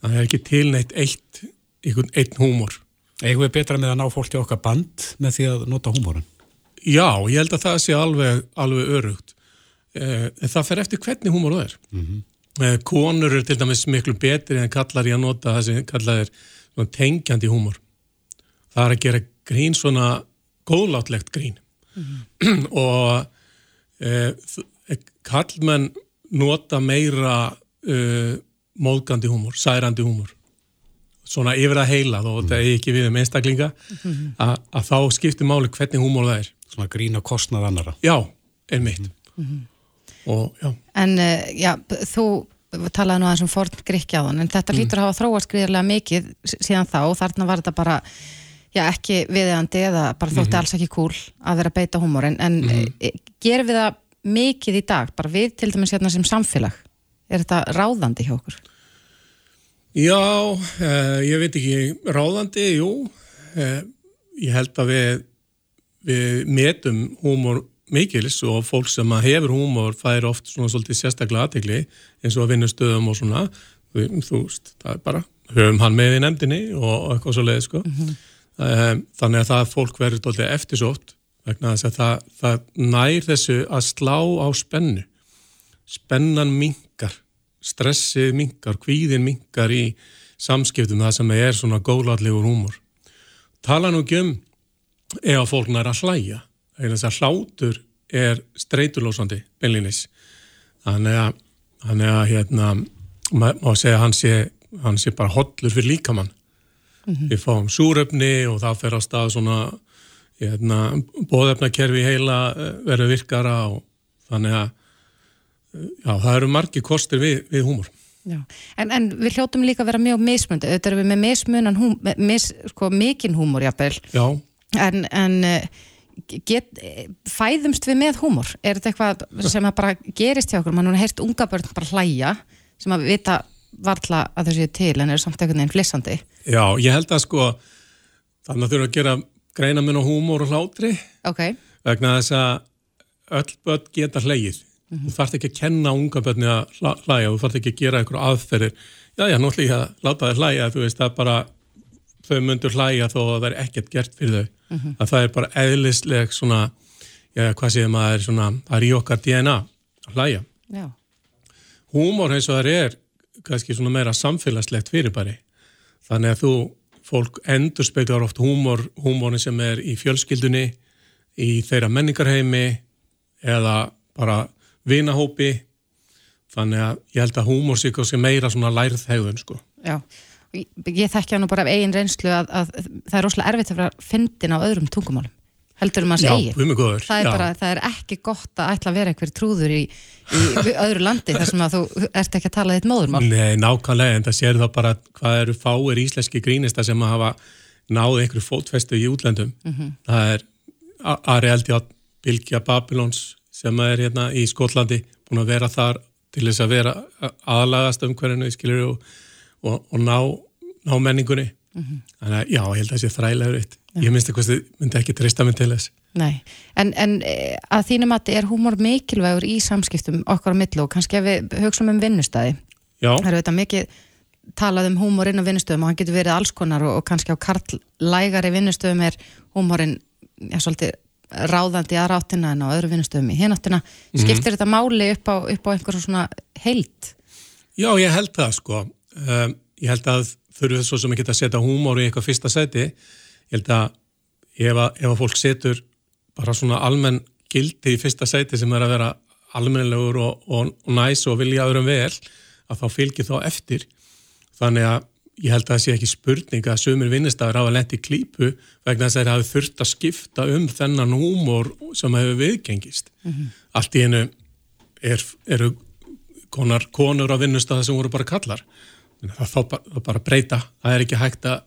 það er ekki tilneitt eitt einhvern einn húmor Eigum við betra með að ná fólki okkar band með því að nota húmóran? Já, ég held að það sé alveg, alveg örugt. Eh, það fer eftir hvernig húmor það er. Eh, konur eru til dæmis miklu betri en kallar í að nota það sem kallar er tengjandi húmor. Það er að gera grín svona góðlátlegt grín. og eh, þ- kallmenn nota meira eh, móðgandi húmor, særandi húmor svona yfir að heila þó þetta er ekki við um einstaklinga að, að þá skiptir máli hvernig húmor það er Svona grín og kostnað annara. já, einmitt og já, En uh, já, þú talaði nú aðeins um forn gríkjaðan en þetta lítur að hafa þróast gríðarlega mikið síðan þá. Þarna var þetta bara já, ekki viðeigandi eða bara þótti alls ekki cool að vera beita húmor en, en mm gerum við það mikið í dag, bara við til dæmis hérna sem samfélag. Er þetta ráðandi hjá okkur? já eh, ég veit ekki, ráðandi, jú. Eh, ég held að við við metum húmor mikils og fólk sem hefur húmor fær oft svona svolítið sérstaklega aðtegli eins og að vinna stöðum og svona. Þú veist, það er bara höfum hann með í nefndinni og, eitthvað svo leið sko. um, þannig að það fólk verður svolítið eftirsótt vegna þess að það, það nær þessu að slá á spennu. Spennan minkar stressið minkar, kvíðin minkar í samskiptum það sem er svona góðlatlegur húmor. Tala nú ekki um ef að fólk nær að hlæja vegna þess að hlátur er streitulósandi beinlinis þannig að, þannig að hérna, ma- má segja að hann sé, hann sé bara hollur fyrir líkamann. Við fáum súrefni og það fer á stað svona hérna, bóðefnakerfi heila eh, verður virkara og þannig að já, það eru margi kostir við, við húmor. Já. En, en við hljótum líka að vera mjög mismundi, auðvitað erum við með mismunan húm, mis, sko, mikinn húmor jafnvel, Já, en, en eh, get, fæðumst við með húmor? Er þetta eitthvað sem að bara gerist hjá okkur? Man er heyrt unga börn bara hlæja sem að vita varla að þau séu til en eru samt einhvern veginn flissandi. já, ég held að sko, þannig að þurfa að gera greina minn á húmor og hlátri Ok, vegna þess að öll börn geta hlegið. Þú þarft ekki að kenna unga börni að hlæja, þú þarft ekki að gera einhverju aðferðir. Já, já, að láta þær hlæja, þú veist, það bara, þau myndur hlæja þó að það er ekkert gert fyrir þau. Mhm. Að það er bara eðlisleg svona, já, hvað séð maður, svona, það er í okkar DNA að hlæja. já. Húmor eins og það er kannski svona meira samfélagslegt fyrirbæri. Þannig að þú, fólk endur speiklar oft húmor, húmorin sem er í fjölskyldunni, í þeirra menningarheimi eða bara vinahópi. Þannig að ég held að húmor sé kannski meira svona lærðhegðun sko. Já, ég, ég þekki hann nú bara af eigin reynslu að, að það er rosalega erfitt að vera fyndin á öðrum tungumálum heldur um minn góður, það er bara, það er ekki gott að ætla að vera einhver trúður í, í öðru landi þar sem að þú ert ekki að tala þitt móðurmál Nei, nákvæmlega, en það sér þá bara hvað eru fáir íslenski grínista sem að hafa náð einhverju fótfestu í útlöndum. Mhm. Það er A- Ari Eldjátt, Bilgja Babylons sem er hérna í Skotlandi búin að vera þar til þess að vera aðlagast umhverjunu skilur og, og, og ná, ná menningunni. Mhm. Þannig að já, ég held að það sé þrælega reitt. Ég minnst að myndi ekki trista mig til þess. Nei, en, en eh, að þínum að er húmor mikilvægur í samskiptum okkar á millu og kannski ef við hugsaum um vinnustæði Já. það eru þetta mikið talað um húmor inn á vinnustöðum og hann getur verið alls konar og, og kannski á karlægari vinnustöðum er húmorinn ja, svolítið ráðandi að ráttina en á öðru vinnustöðum í hináttina Mhm. skiptir þetta máli upp á, upp á einhverjum svona heilt Já, ég held það sko. Um, ég held að þurfum svo sem ekki að setja húmór í eitthvað fyrsta sæti. Ég held að ef að, ef að fólk setur bara svona almenn gildi í fyrsta sæti sem er að vera almennilegur og, og, og næs og vilja öðrum vel, að þá fylgir þá eftir. Þannig að ég held að það sé ekki spurning að sumir vinnistæður hafa lent í klípu vegna þess að þeir hafi þurft að skipta um þennan húmór sem hefur viðgengist. Allt í einu er, eru konar konur á vinnustæða sem voru bara kallar. Það þá bara, bara breyta. Það er ekki hægt að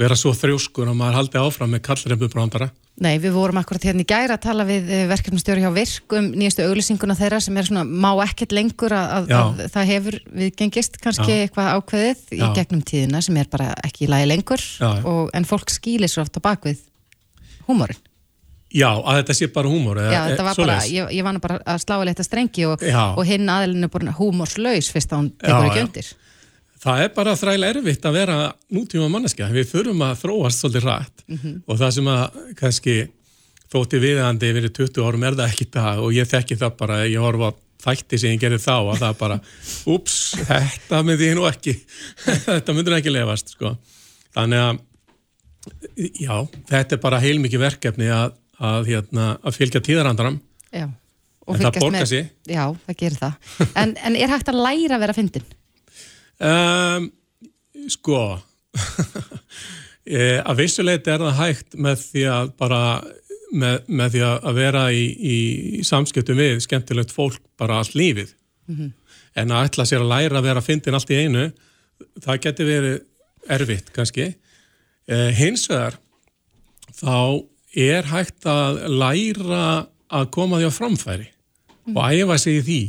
vera svo þrjóskur og maður haldi áfram með kallrembubrandara. Nei, við vorum akkurat hérna í gæra að tala við verkefnastjóri hjá Virk um nýjastu auglýsinguna þeirra sem er svona má ekkert lengur að, að, það hefur viðgengist kannski Já. eitthvað ákveðið í Já. gegnum tíðina sem er bara ekki í lagi lengur Já, og, en fólk skýlir svo oft á bakvið húmórin. Já, að þetta sé bara húmor. eða- Já, þetta var bara, ég, ég var nú bara að slá að leta strengi og, og hinn aðilinu bara húmorslaus fyrst að hún tekur ekki undir. Það er bara þræla erfitt að vera nútíma manneskja. Við þurfum að þróast svolítið rætt Mhm. og það sem að kannski þótti viðandi fyrir 20 árum er það ekki dag og ég þekki það bara, ég horfa þætti sem ég gerði þá og það bara, ups, þetta myndi ég nú ekki, þetta myndi nú ekki lefast, sko. Þannig að, já, þetta er bara heilmikið verkefni að, að, hérna, að fylgja tíðarandaram. Já. En það fylgjast með-. Já, það gerir það. En, en er hægt að læra að vera fyndin? Um, sko e, að vissuleiti er það hægt með því að bara með, með því að að vera í, í samskiptum við skemmtilegt fólk bara allt lífið. En að ætla sér að læra að vera fyndin allt í einu það geti verið erfitt kannski. E, hins vegar þá er hægt að læra að koma því á framfæri og æfa sig í því.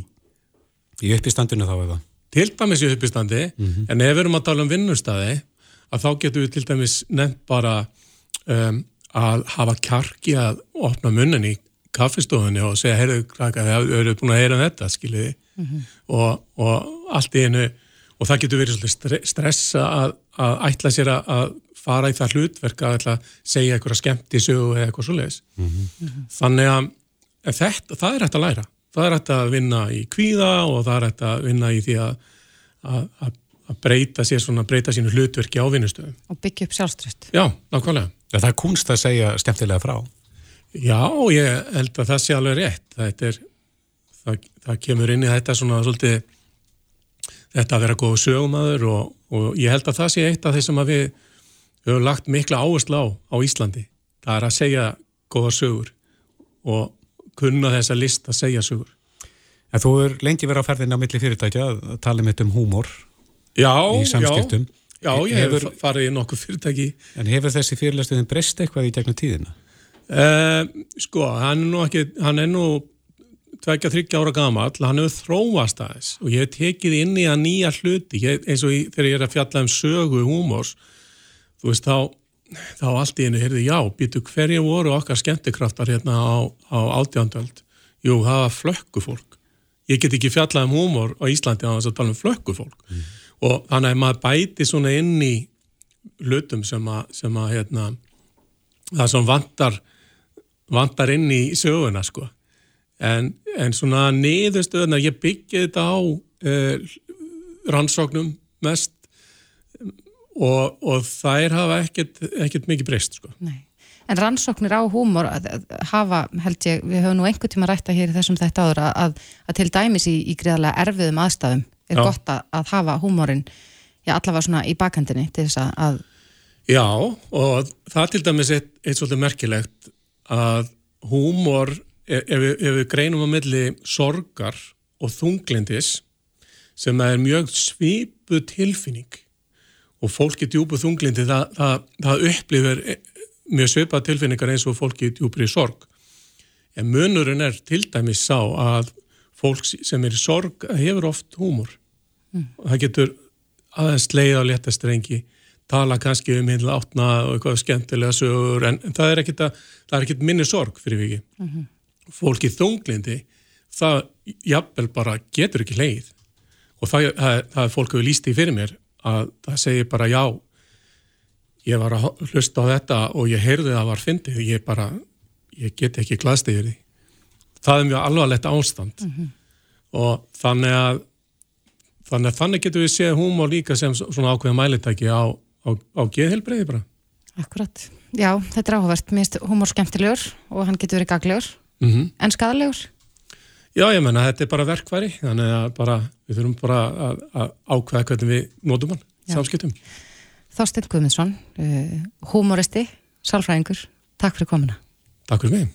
Í uppistandinu þá eða? Til dæmis í uppistandi en ef við erum að tala um vinnustæði að þá getum við til dæmis nefnt bara um, að hafa kjarki að opna munnin í kaffistofunni og segja, heyrðu, þið eru búin að heyra um þetta, skiljiði? Og, og allt í einu og það getur verið svolítið stre stressa að, að ætla sér að, fara í það hlutverk að ætla að segja eitthvað skemmt í sögu eða eitthvað svoleiðis. Þannig að þetta, það er hægt að læra það er hægt að vinna í kvíða og það er hægt að vinna í því að, að, að, að breyta sér svona, breyta sínu hlutverki á vinnustöðum. Og byggja upp sjálfströst? Já, nákvæmlega. Ja, það er kunst að segja skemmtilega frá. Já, ég held að það sé alveg rétt. Það, er, það, það kemur inn í þetta svona svolítið þetta að vera góð sögumæður og, og ég held að það sé eitt af þeir sem að við höfum lagt mikla áherslu á á Íslandi. Það er að segja góða sögur og kunna þessa list að segja sögur. En þú er lengi verið á ferðinni á milli fyrirtækja að tala um þetta um húmor já, í samskiptum. Já, já ég hefur farið í nokkuð fyrirtæki. En hefur þessi fyrirlestuðin breyst eitthvað í gegnum tíðina? Uh, sko, hann er nú ekki, hann er nú tveikja, þryggja ára gamall, hann hefur þróast aðeins og ég hef tekið inn í að nýja hluti, ég, eins og ég, þegar ég er að fjalla um sögu húmors, þú veist, þá, þá allt í hennu, heyrði, já, býtu hverju voru okkar skemmtikraftar hérna á, á átjándöld? Jú, það var flökkufólk. Ég get ekki fjallað um húmor á Íslandi á þess að tala um flökkufólk mm. og þannig að maður bæti svona inn í hlutum sem að, sem að hérna, það sem vantar vantar inn í söguna, sko en, en svona niðurstöðuna, ég byggja þetta á uh, rannsóknum mest og, og þær hafa ekkert, ekkert mikið breyst sko. En rannsóknir á húmor hafa, held ég, við höfum nú einhver tíma rætta hér í þessum þetta áður að, að til dæmis í, í greiðarlega erfiðum aðstæðum er Já. gott að, að hafa húmorinn allavega svona í bakhendinni til þess að Já, og það til dæmis er eitt svolítið merkilegt að húmor ef, ef við greinum á milli sorgar og þunglindis sem er mjög svipu tilfinning og fólki djúbu þunglindi það, það, það upplifir mjög svipa tilfinningar eins og fólki djúbri sorg. En munurinn er til dæmis sá að fólk sem er í sorg hefur oft húmor. Mm. og það getur aðeins leið á léttastrengi tala kannski um hinlega átna og eitthvað skemmtilega sögur en það er ekkit minni sorg fyrir viki mm -hmm fólki þunglindi það jafnvel bara getur ekki leið og það, það, það er fólk hefur líst í fyrir mér að það segir bara já ég var að hlusta á þetta og ég heyrði það var fyndið ég bara, ég get ekki glæst yfir því það er mjög alvarlegt ástand mm -hmm. og þannig að þannig að þannig getur við séð húmor líka sem svona ákveða mælitæki á, á, á geðhelbreyði bara Akkurat, já, þetta er áhugavert mér finnst húmor skemmtilegur og hann getur verið gaglegur mm -hmm. en skadalegur? Já, ég menna, þetta er bara verkværi þannig að bara, við þurfum bara að, að ákveða hvernig við nótum hann samskiptum. Þorstein Guðmundsson uh, humoristi, sálfræðingur Takk fyrir komina. Takk fyrir mig.